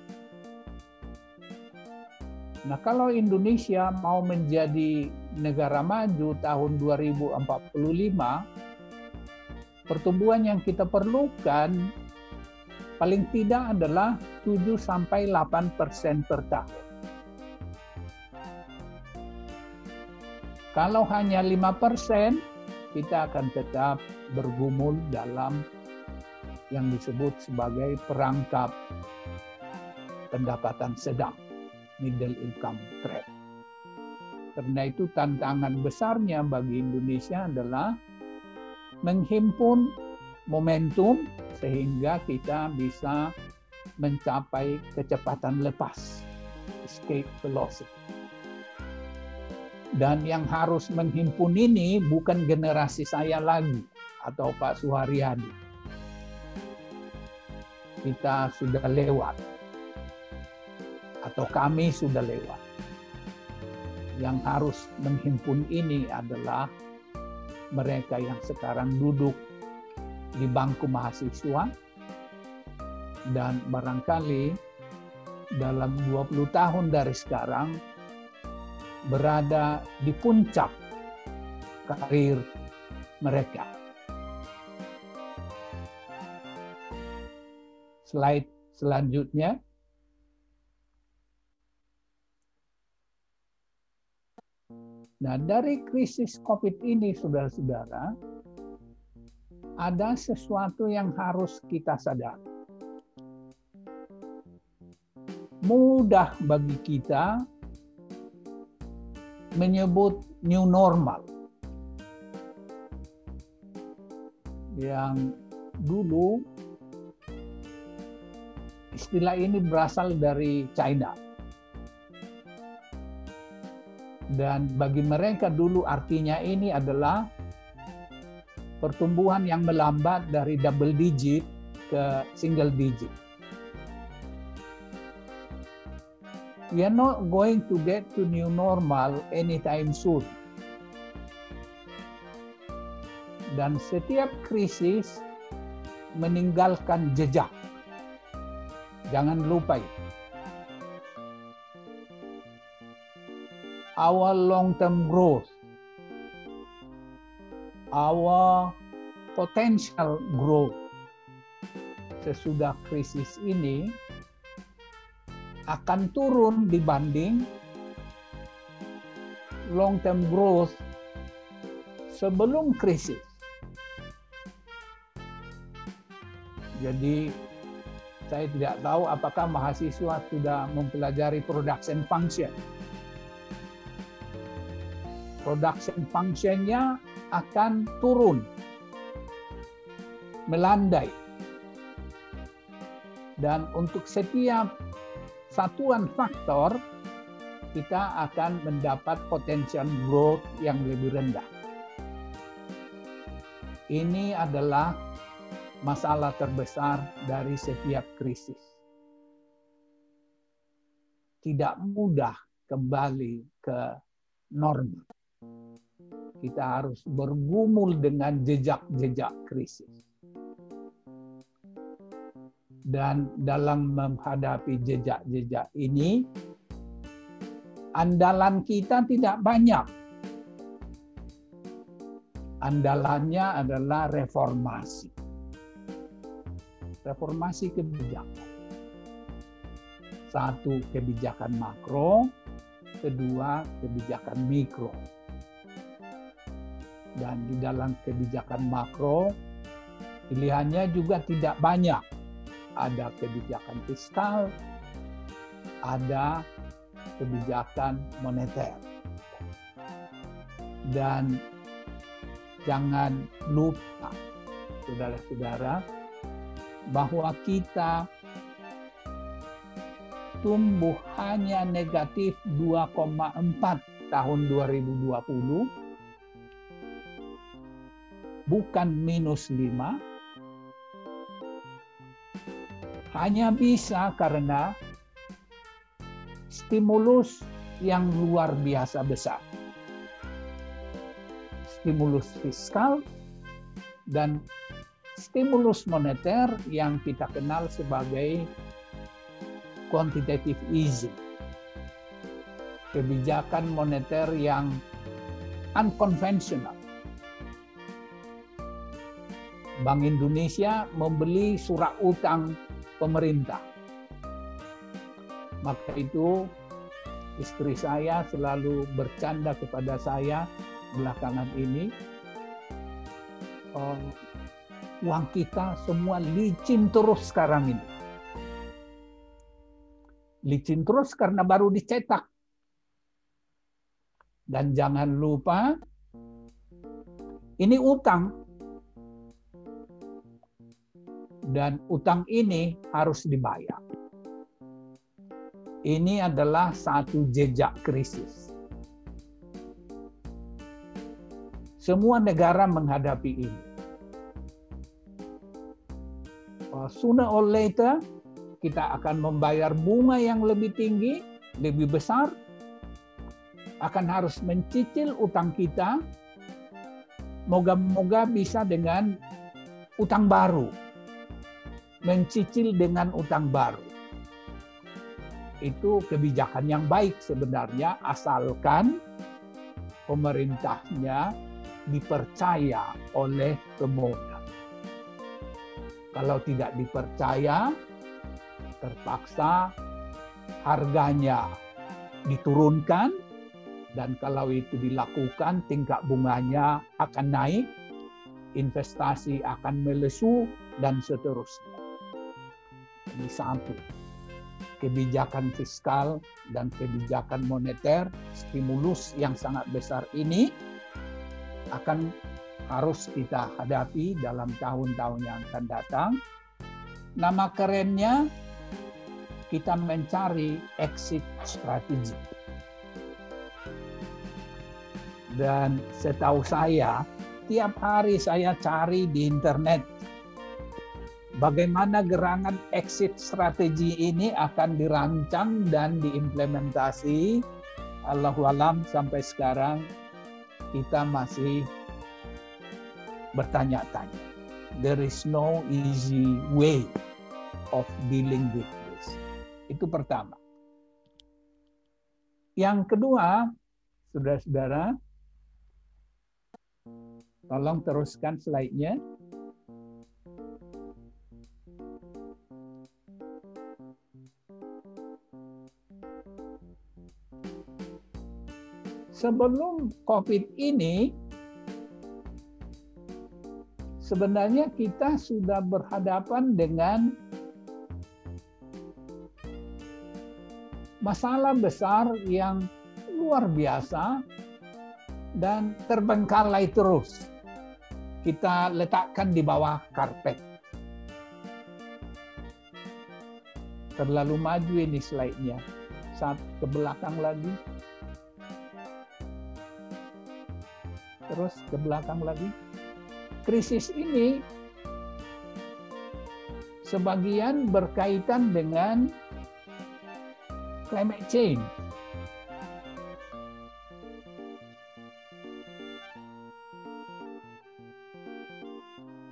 Nah, kalau Indonesia mau menjadi negara maju tahun 2045, pertumbuhan yang kita perlukan paling tidak adalah 7 sampai 8 persen per tahun. Kalau hanya 5 persen, kita akan tetap bergumul dalam yang disebut sebagai perangkap pendapatan sedang middle income trap. Karena itu tantangan besarnya bagi Indonesia adalah menghimpun momentum sehingga kita bisa mencapai kecepatan lepas, escape velocity. Dan yang harus menghimpun ini bukan generasi saya lagi atau Pak Suharyadi. Kita sudah lewat atau kami sudah lewat. Yang harus menghimpun ini adalah mereka yang sekarang duduk di bangku mahasiswa dan barangkali dalam 20 tahun dari sekarang berada di puncak karir mereka. Slide selanjutnya. Nah, dari krisis COVID ini, saudara-saudara, ada sesuatu yang harus kita sadari. Mudah bagi kita menyebut new normal. Yang dulu istilah ini berasal dari China. Dan bagi mereka dulu artinya ini adalah pertumbuhan yang melambat dari double digit ke single digit. We are not going to get to new normal anytime soon. Dan setiap krisis meninggalkan jejak. Jangan lupa itu. Our long-term growth, our potential growth sesudah krisis ini akan turun dibanding long term growth sebelum krisis. Jadi saya tidak tahu apakah mahasiswa sudah mempelajari production function. Production functionnya akan turun, melandai. Dan untuk setiap satuan faktor, kita akan mendapat potensial growth yang lebih rendah. Ini adalah masalah terbesar dari setiap krisis. Tidak mudah kembali ke normal. Kita harus bergumul dengan jejak-jejak krisis. Dan dalam menghadapi jejak-jejak ini, andalan kita tidak banyak. Andalannya adalah reformasi. Reformasi kebijakan. Satu, kebijakan makro. Kedua, kebijakan mikro. Dan di dalam kebijakan makro, pilihannya juga tidak banyak. Ada kebijakan fiskal, ada kebijakan moneter. Dan jangan lupa, saudara-saudara, bahwa kita tumbuh hanya negatif 2,4 tahun 2020, bukan minus 5, hanya bisa karena stimulus yang luar biasa besar. Stimulus fiskal dan stimulus moneter yang kita kenal sebagai quantitative easing. Kebijakan moneter yang unconventional. Bank Indonesia membeli surat utang pemerintah. Maka itu istri saya selalu bercanda kepada saya belakangan ini, oh, uang kita semua licin terus sekarang ini. Licin terus karena baru dicetak. Dan jangan lupa, ini utang. Dan utang ini harus dibayar. Ini adalah satu jejak krisis. Semua negara menghadapi ini. Sooner or later, kita akan membayar bunga yang lebih tinggi, lebih besar, akan harus mencicil utang kita. Moga-moga bisa dengan utang baru, mencicil dengan utang baru. Itu kebijakan yang baik sebenarnya, asalkan pemerintahnya dipercaya oleh pemohon. Kalau tidak dipercaya, terpaksa harganya diturunkan dan kalau itu dilakukan tingkat bunganya akan naik, investasi akan melesu dan seterusnya. Ini satu. Kebijakan fiskal dan kebijakan moneter, stimulus yang sangat besar ini akan harus kita hadapi dalam tahun-tahun yang akan datang. Nama kerennya kita mencari exit strategi. Dan setahu saya, tiap hari saya cari di internet bagaimana gerangan exit strategi ini akan dirancang dan diimplementasi. Allahu alam sampai sekarang kita masih bertanya-tanya. There is no easy way of dealing with itu pertama. Yang kedua, saudara-saudara, tolong teruskan slide-nya. Sebelum COVID ini, sebenarnya kita sudah berhadapan dengan masalah besar yang luar biasa dan terbengkalai terus. Kita letakkan di bawah karpet. Terlalu maju ini slide-nya. Saat ke belakang lagi. Terus ke belakang lagi. Krisis ini sebagian berkaitan dengan climate change.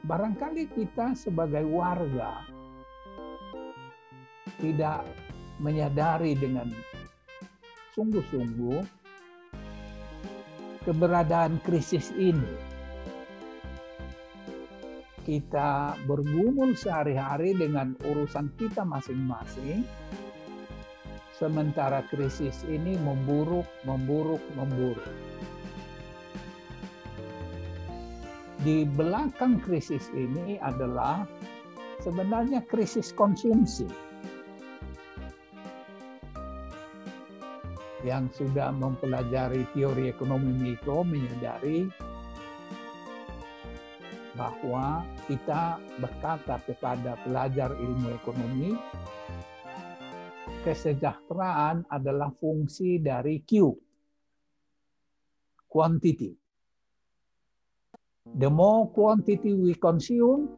Barangkali kita sebagai warga tidak menyadari dengan sungguh-sungguh keberadaan krisis ini. Kita bergumul sehari-hari dengan urusan kita masing-masing, sementara krisis ini memburuk, memburuk, memburuk. Di belakang krisis ini adalah sebenarnya krisis konsumsi yang sudah mempelajari teori ekonomi mikro menyadari bahwa kita berkata kepada pelajar ilmu ekonomi kesejahteraan adalah fungsi dari Q quantity. The more quantity we consume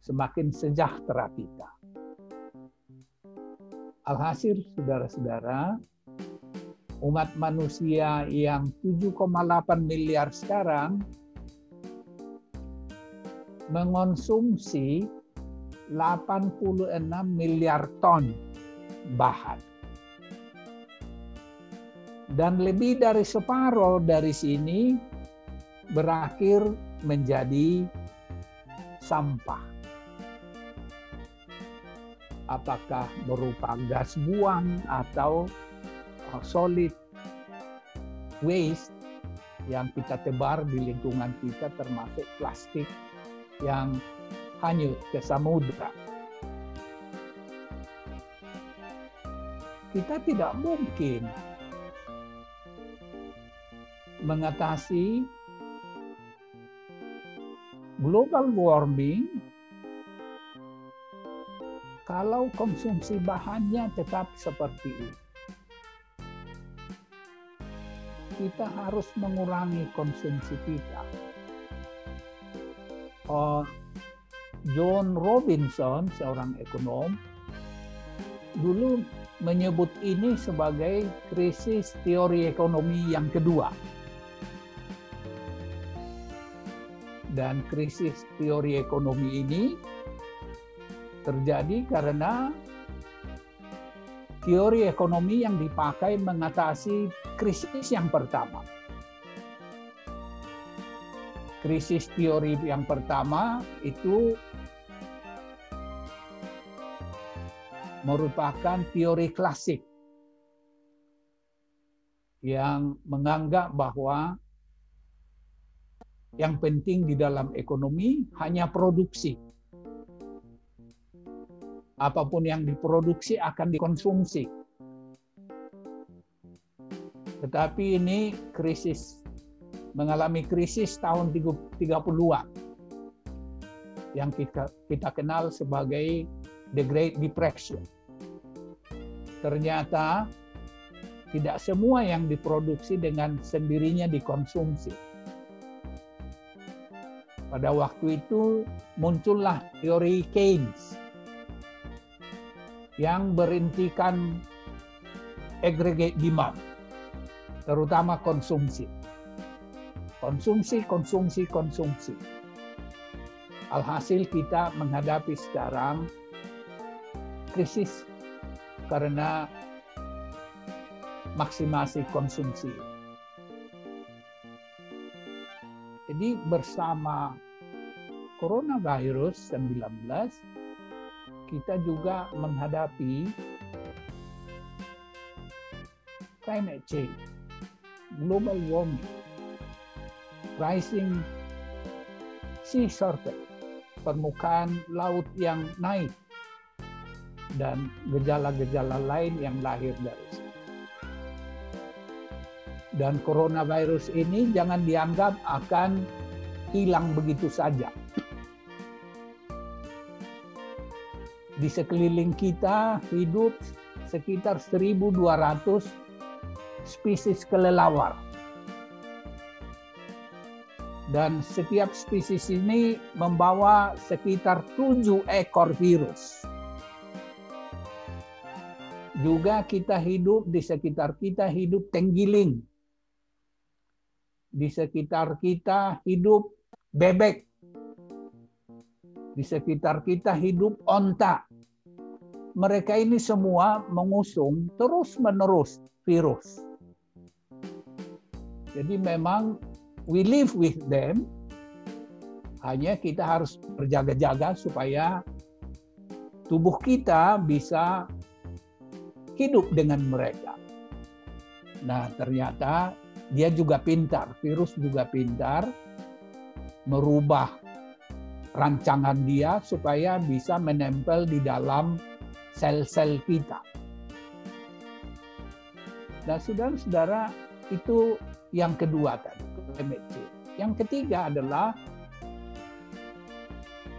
semakin sejahtera kita alhasil saudara-saudara umat manusia yang 7,8 miliar sekarang mengonsumsi 86 miliar ton bahan. Dan lebih dari separuh dari sini berakhir menjadi sampah. Apakah berupa gas buang atau solid waste yang kita tebar di lingkungan kita termasuk plastik yang hanyut ke samudra. Kita tidak mungkin mengatasi global warming kalau konsumsi bahannya tetap seperti ini. Kita harus mengurangi konsumsi kita uh, John Robinson, seorang ekonom, dulu menyebut ini sebagai krisis teori ekonomi yang kedua. Dan krisis teori ekonomi ini terjadi karena teori ekonomi yang dipakai mengatasi krisis yang pertama krisis teori yang pertama itu merupakan teori klasik yang menganggap bahwa yang penting di dalam ekonomi hanya produksi. Apa pun yang diproduksi akan dikonsumsi. Tetapi ini krisis mengalami krisis tahun 30-an yang kita, kita kenal sebagai The Great Depression. Ternyata tidak semua yang diproduksi dengan sendirinya dikonsumsi. Pada waktu itu muncullah teori Keynes yang berintikan aggregate demand, terutama konsumsi konsumsi, konsumsi, konsumsi. Alhasil kita menghadapi sekarang krisis karena maksimasi konsumsi. Jadi bersama coronavirus 19 kita juga menghadapi climate change, global warming rising sea surface, permukaan laut yang naik, dan gejala-gejala lain yang lahir dari situ. Dan coronavirus ini jangan dianggap akan hilang begitu saja. Di sekeliling kita hidup sekitar 1.200 spesies kelelawar dan setiap spesies ini membawa sekitar tujuh ekor virus. Juga kita hidup di sekitar kita hidup tenggiling. Di sekitar kita hidup bebek. Di sekitar kita hidup onta. Mereka ini semua mengusung terus-menerus virus. Jadi memang we live with them, hanya kita harus berjaga-jaga supaya tubuh kita bisa hidup dengan mereka. Nah, ternyata dia juga pintar, virus juga pintar merubah rancangan dia supaya bisa menempel di dalam sel-sel kita. Nah, saudara-saudara, itu yang kedua tadi, climate change. Yang ketiga adalah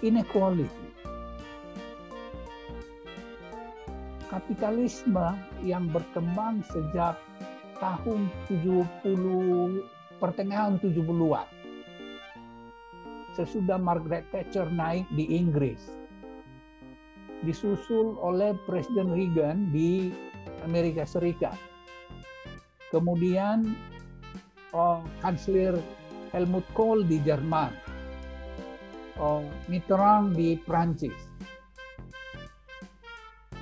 inequality. Kapitalisme yang berkembang sejak tahun 70 pertengahan 70-an. Sesudah Margaret Thatcher naik di Inggris. Disusul oleh Presiden Reagan di Amerika Serikat. Kemudian oh, Kanselir Helmut Kohl di Jerman. Oh, Mitterrand di Prancis.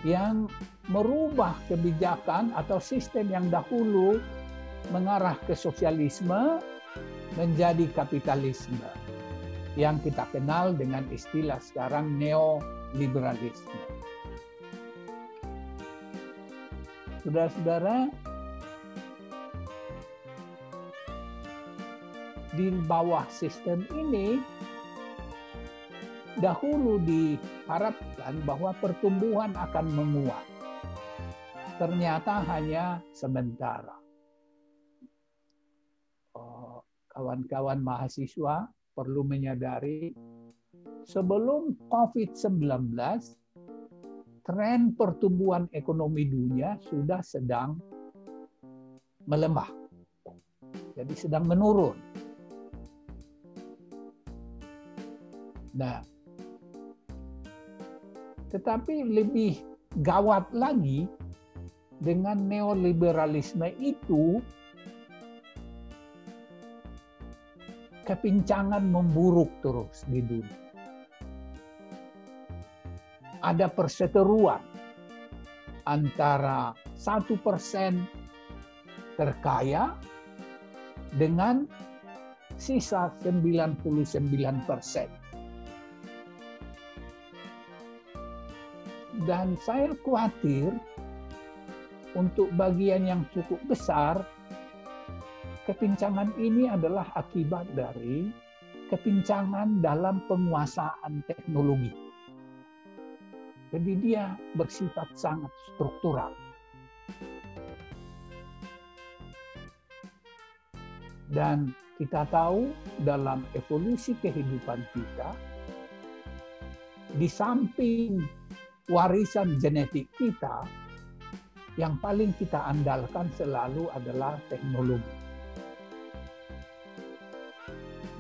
Yang merubah kebijakan atau sistem yang dahulu mengarah ke sosialisme menjadi kapitalisme yang kita kenal dengan istilah sekarang neoliberalisme. Saudara-saudara, di bawah sistem ini dahulu diharapkan bahwa pertumbuhan akan menguat ternyata hanya sementara. Oh, kawan-kawan mahasiswa perlu menyadari sebelum COVID-19 tren pertumbuhan ekonomi dunia sudah sedang melemah. Jadi sedang menurun. Nah, tetapi lebih gawat lagi dengan neoliberalisme itu kepincangan memburuk terus di dunia. Ada perseteruan antara satu persen terkaya dengan sisa 99 persen. Dan saya khawatir untuk bagian yang cukup besar, kepincangan ini adalah akibat dari kepincangan dalam penguasaan teknologi. Jadi dia bersifat sangat struktural. Dan kita tahu dalam evolusi kehidupan kita, di samping warisan genetik kita, yang paling kita andalkan selalu adalah teknologi.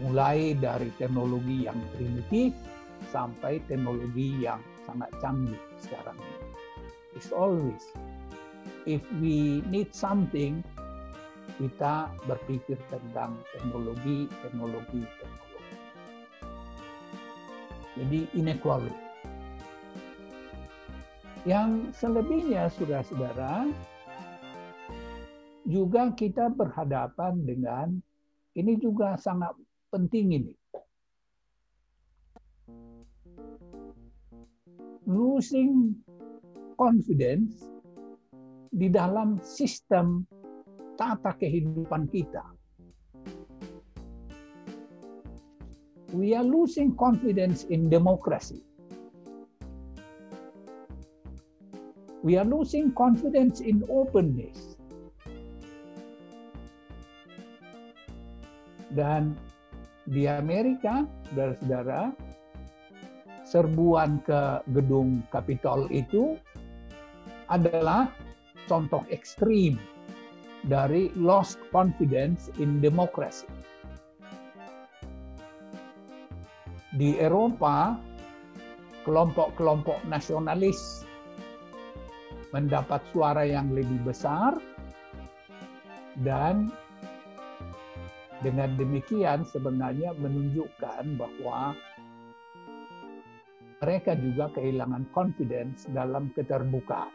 Mulai dari teknologi yang primitif sampai teknologi yang sangat canggih sekarang ini. It's always if we need something kita berpikir tentang teknologi, teknologi, teknologi. Jadi inequality yang selebihnya, saudara-saudara, juga kita berhadapan dengan ini juga sangat penting ini. Losing confidence di dalam sistem tata kehidupan kita. We are losing confidence in democracy. We are losing confidence in openness. Dan di Amerika, saudara-saudara, serbuan ke gedung Capitol itu adalah contoh ekstrim dari lost confidence in democracy. Di Eropa, kelompok-kelompok nasionalis mendapat suara yang lebih besar dan dengan demikian sebenarnya menunjukkan bahwa mereka juga kehilangan confidence dalam keterbukaan.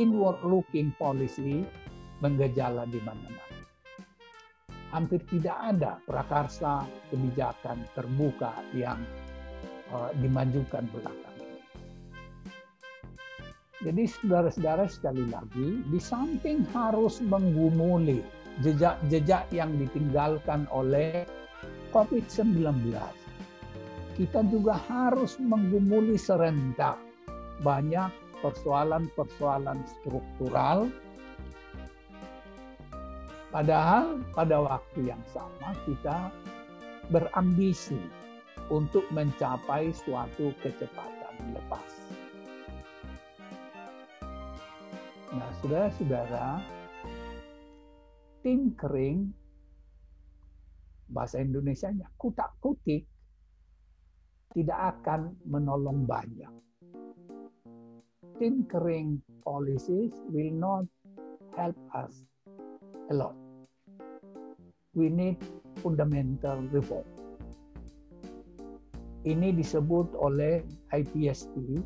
Inward looking policy menggejala di mana-mana. Hampir tidak ada prakarsa kebijakan terbuka yang uh, dimajukan belakang. Jadi saudara-saudara sekali lagi, di samping harus menggumuli jejak-jejak yang ditinggalkan oleh COVID-19, kita juga harus menggumuli serentak banyak persoalan-persoalan struktural. Padahal pada waktu yang sama kita berambisi untuk mencapai suatu kecepatan lepas. Nah, saudara-saudara, tinkering bahasa Indonesia-nya kutak-kutik tidak akan menolong banyak. Tinkering policies will not help us a lot. We need fundamental reform. Ini disebut oleh IPSP,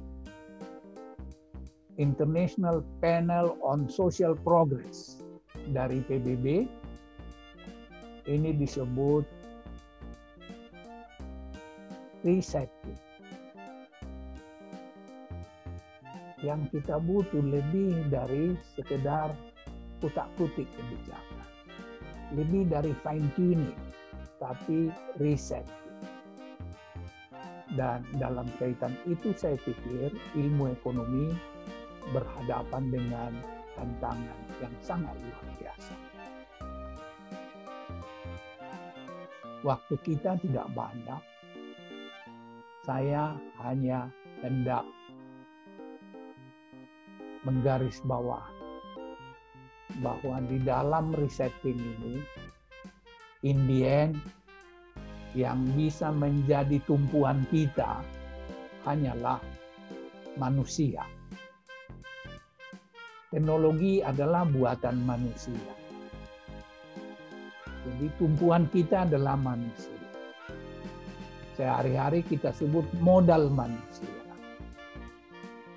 International Panel on Social Progress dari PBB. Ini disebut resetting. Yang kita butuh lebih dari sekedar kutak-kutik kebijakan. Lebih dari fine tuning, tapi reset. Dan dalam kaitan itu saya pikir ilmu ekonomi berhadapan dengan tantangan yang sangat luar biasa. Waktu kita tidak banyak, saya hanya hendak menggaris bawah bahwa di dalam resetting ini, in the end, yang bisa menjadi tumpuan kita hanyalah manusia. Teknologi adalah buatan manusia. Jadi tumpuan kita adalah manusia sehari-hari kita sebut modal manusia.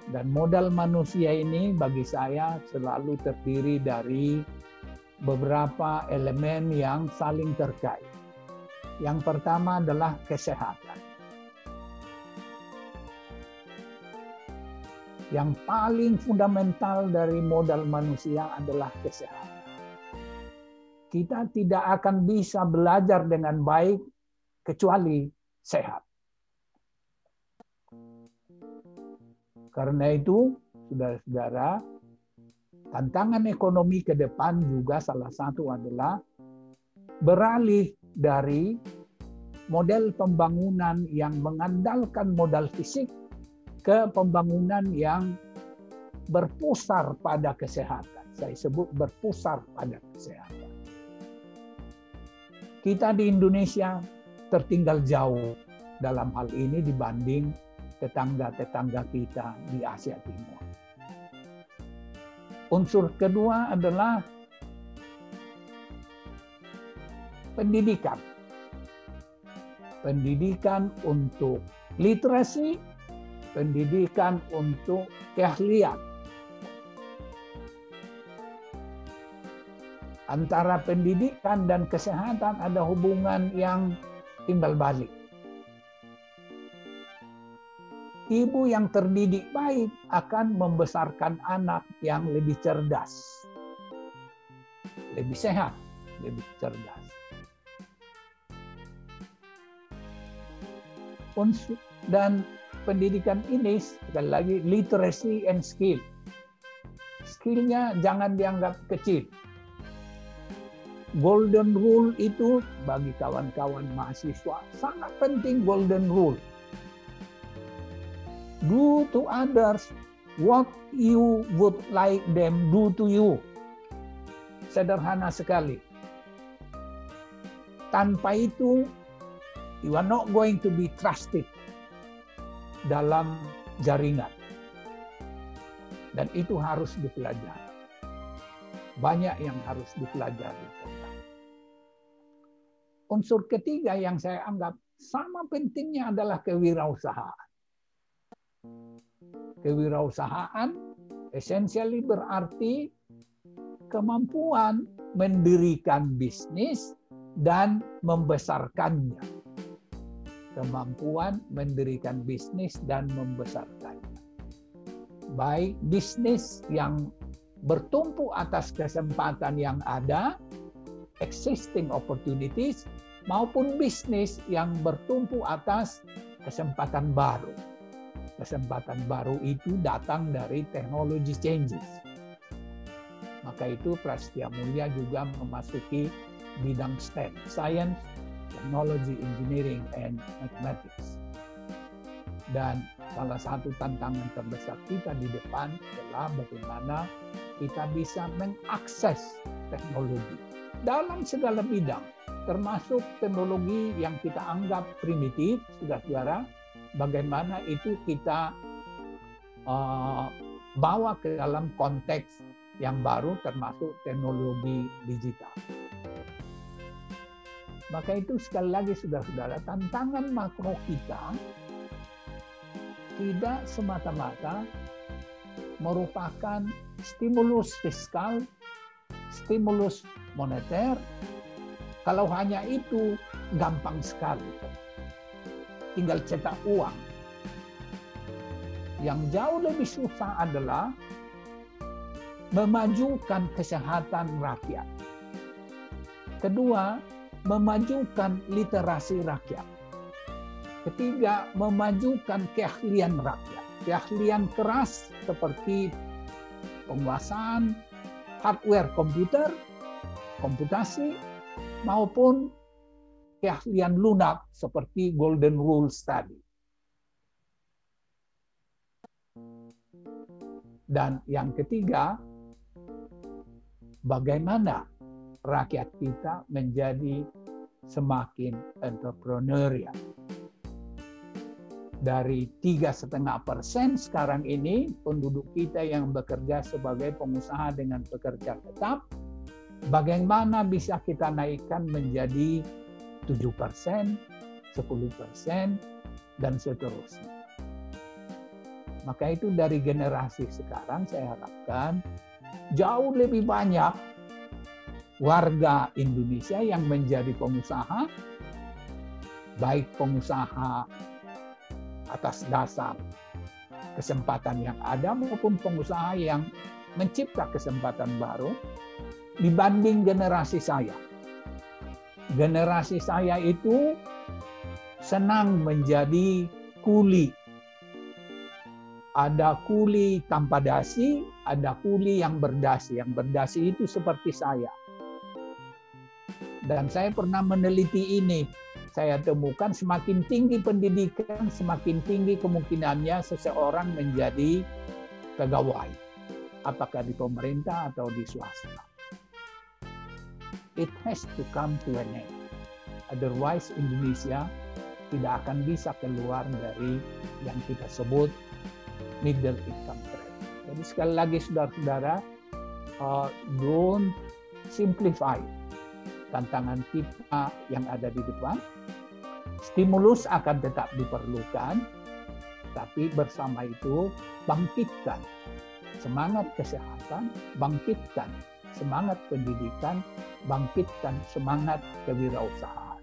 Dan modal manusia ini bagi saya selalu terdiri dari beberapa elemen yang saling terkait. Yang pertama adalah kesehatan. Yang paling fundamental dari modal manusia adalah kesehatan. Kita tidak akan bisa belajar dengan baik kecuali sehat. Karena itu, saudara-saudara, tantangan ekonomi ke depan juga salah satu adalah beralih dari model pembangunan yang mengandalkan modal fisik ke pembangunan yang berpusar pada kesehatan. Saya sebut berpusar pada kesehatan. Kita di Indonesia tertinggal jauh dalam hal ini dibanding tetangga-tetangga kita di Asia Timur. Unsur kedua adalah pendidikan. Pendidikan untuk literasi, pendidikan untuk keahlian. Antara pendidikan dan kesehatan ada hubungan yang timbal balik. Ibu yang terdidik baik akan membesarkan anak yang lebih cerdas, lebih sehat, lebih cerdas. Dan pendidikan ini sekali lagi literacy and skill. Skillnya jangan dianggap kecil golden rule itu bagi kawan-kawan mahasiswa sangat penting golden rule. Do to others what you would like them do to you. Sederhana sekali. Tanpa itu, you are not going to be trusted dalam jaringan. Dan itu harus dipelajari. Banyak yang harus dipelajari unsur ketiga yang saya anggap sama pentingnya adalah kewirausahaan. Kewirausahaan essentially berarti kemampuan mendirikan bisnis dan membesarkannya. Kemampuan mendirikan bisnis dan membesarkannya. Baik bisnis yang bertumpu atas kesempatan yang ada, existing opportunities, maupun bisnis yang bertumpu atas kesempatan baru. Kesempatan baru itu datang dari technology changes. Maka itu Prastia Mulia juga memasuki bidang STEM, Science, Technology, Engineering, and Mathematics. Dan salah satu tantangan terbesar kita di depan adalah bagaimana kita bisa mengakses teknologi dalam segala bidang, termasuk teknologi yang kita anggap primitif, saudara-saudara, bagaimana itu kita uh, bawa ke dalam konteks yang baru termasuk teknologi digital. Maka itu sekali lagi saudara-saudara, tantangan makro kita tidak semata-mata merupakan stimulus fiskal, stimulus moneter. Kalau hanya itu gampang sekali. Tinggal cetak uang. Yang jauh lebih susah adalah memajukan kesehatan rakyat. Kedua, memajukan literasi rakyat. Ketiga, memajukan keahlian rakyat. Keahlian keras seperti penguasaan hardware komputer, komputasi, maupun keahlian lunak seperti golden rules tadi. Dan yang ketiga, bagaimana rakyat kita menjadi semakin entrepreneurial. Dari tiga setengah persen sekarang ini penduduk kita yang bekerja sebagai pengusaha dengan pekerja tetap, bagaimana bisa kita naikkan menjadi 7 persen, 10 persen, dan seterusnya. Maka itu dari generasi sekarang saya harapkan jauh lebih banyak warga Indonesia yang menjadi pengusaha, baik pengusaha atas dasar kesempatan yang ada maupun pengusaha yang mencipta kesempatan baru dibanding generasi saya. Generasi saya itu senang menjadi kuli ada kuli tanpa dasi, ada kuli yang berdasi. Yang berdasi itu seperti saya. Dan saya pernah meneliti ini. Saya temukan semakin tinggi pendidikan, semakin tinggi kemungkinannya seseorang menjadi pegawai. Apakah di pemerintah atau di swasta. It has to come to an end. Otherwise Indonesia tidak akan bisa keluar dari yang kita sebut middle income trap. Jadi sekali lagi saudara-saudara, uh, don't simplify tantangan kita yang ada di depan. Stimulus akan tetap diperlukan, tapi bersama itu bangkitkan semangat kesehatan, bangkitkan semangat pendidikan, bangkitkan semangat kewirausahaan.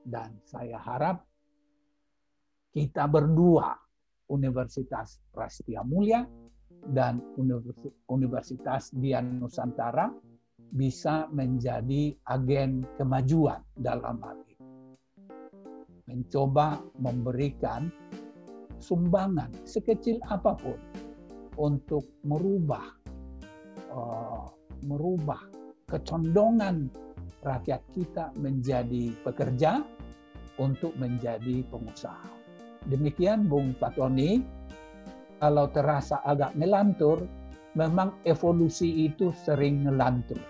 Dan saya harap kita berdua Universitas Prastia Mulia dan Universitas Dian Nusantara bisa menjadi agen kemajuan dalam hal. Mencoba memberikan sumbangan sekecil apa pun untuk merubah uh, merubah kecondongan rakyat kita menjadi pekerja untuk menjadi pengusaha. Demikian Bung Fatoni, kalau terasa agak ngelantur, memang evolusi itu sering ngelantur.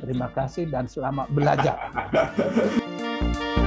Terima kasih dan selamat belajar.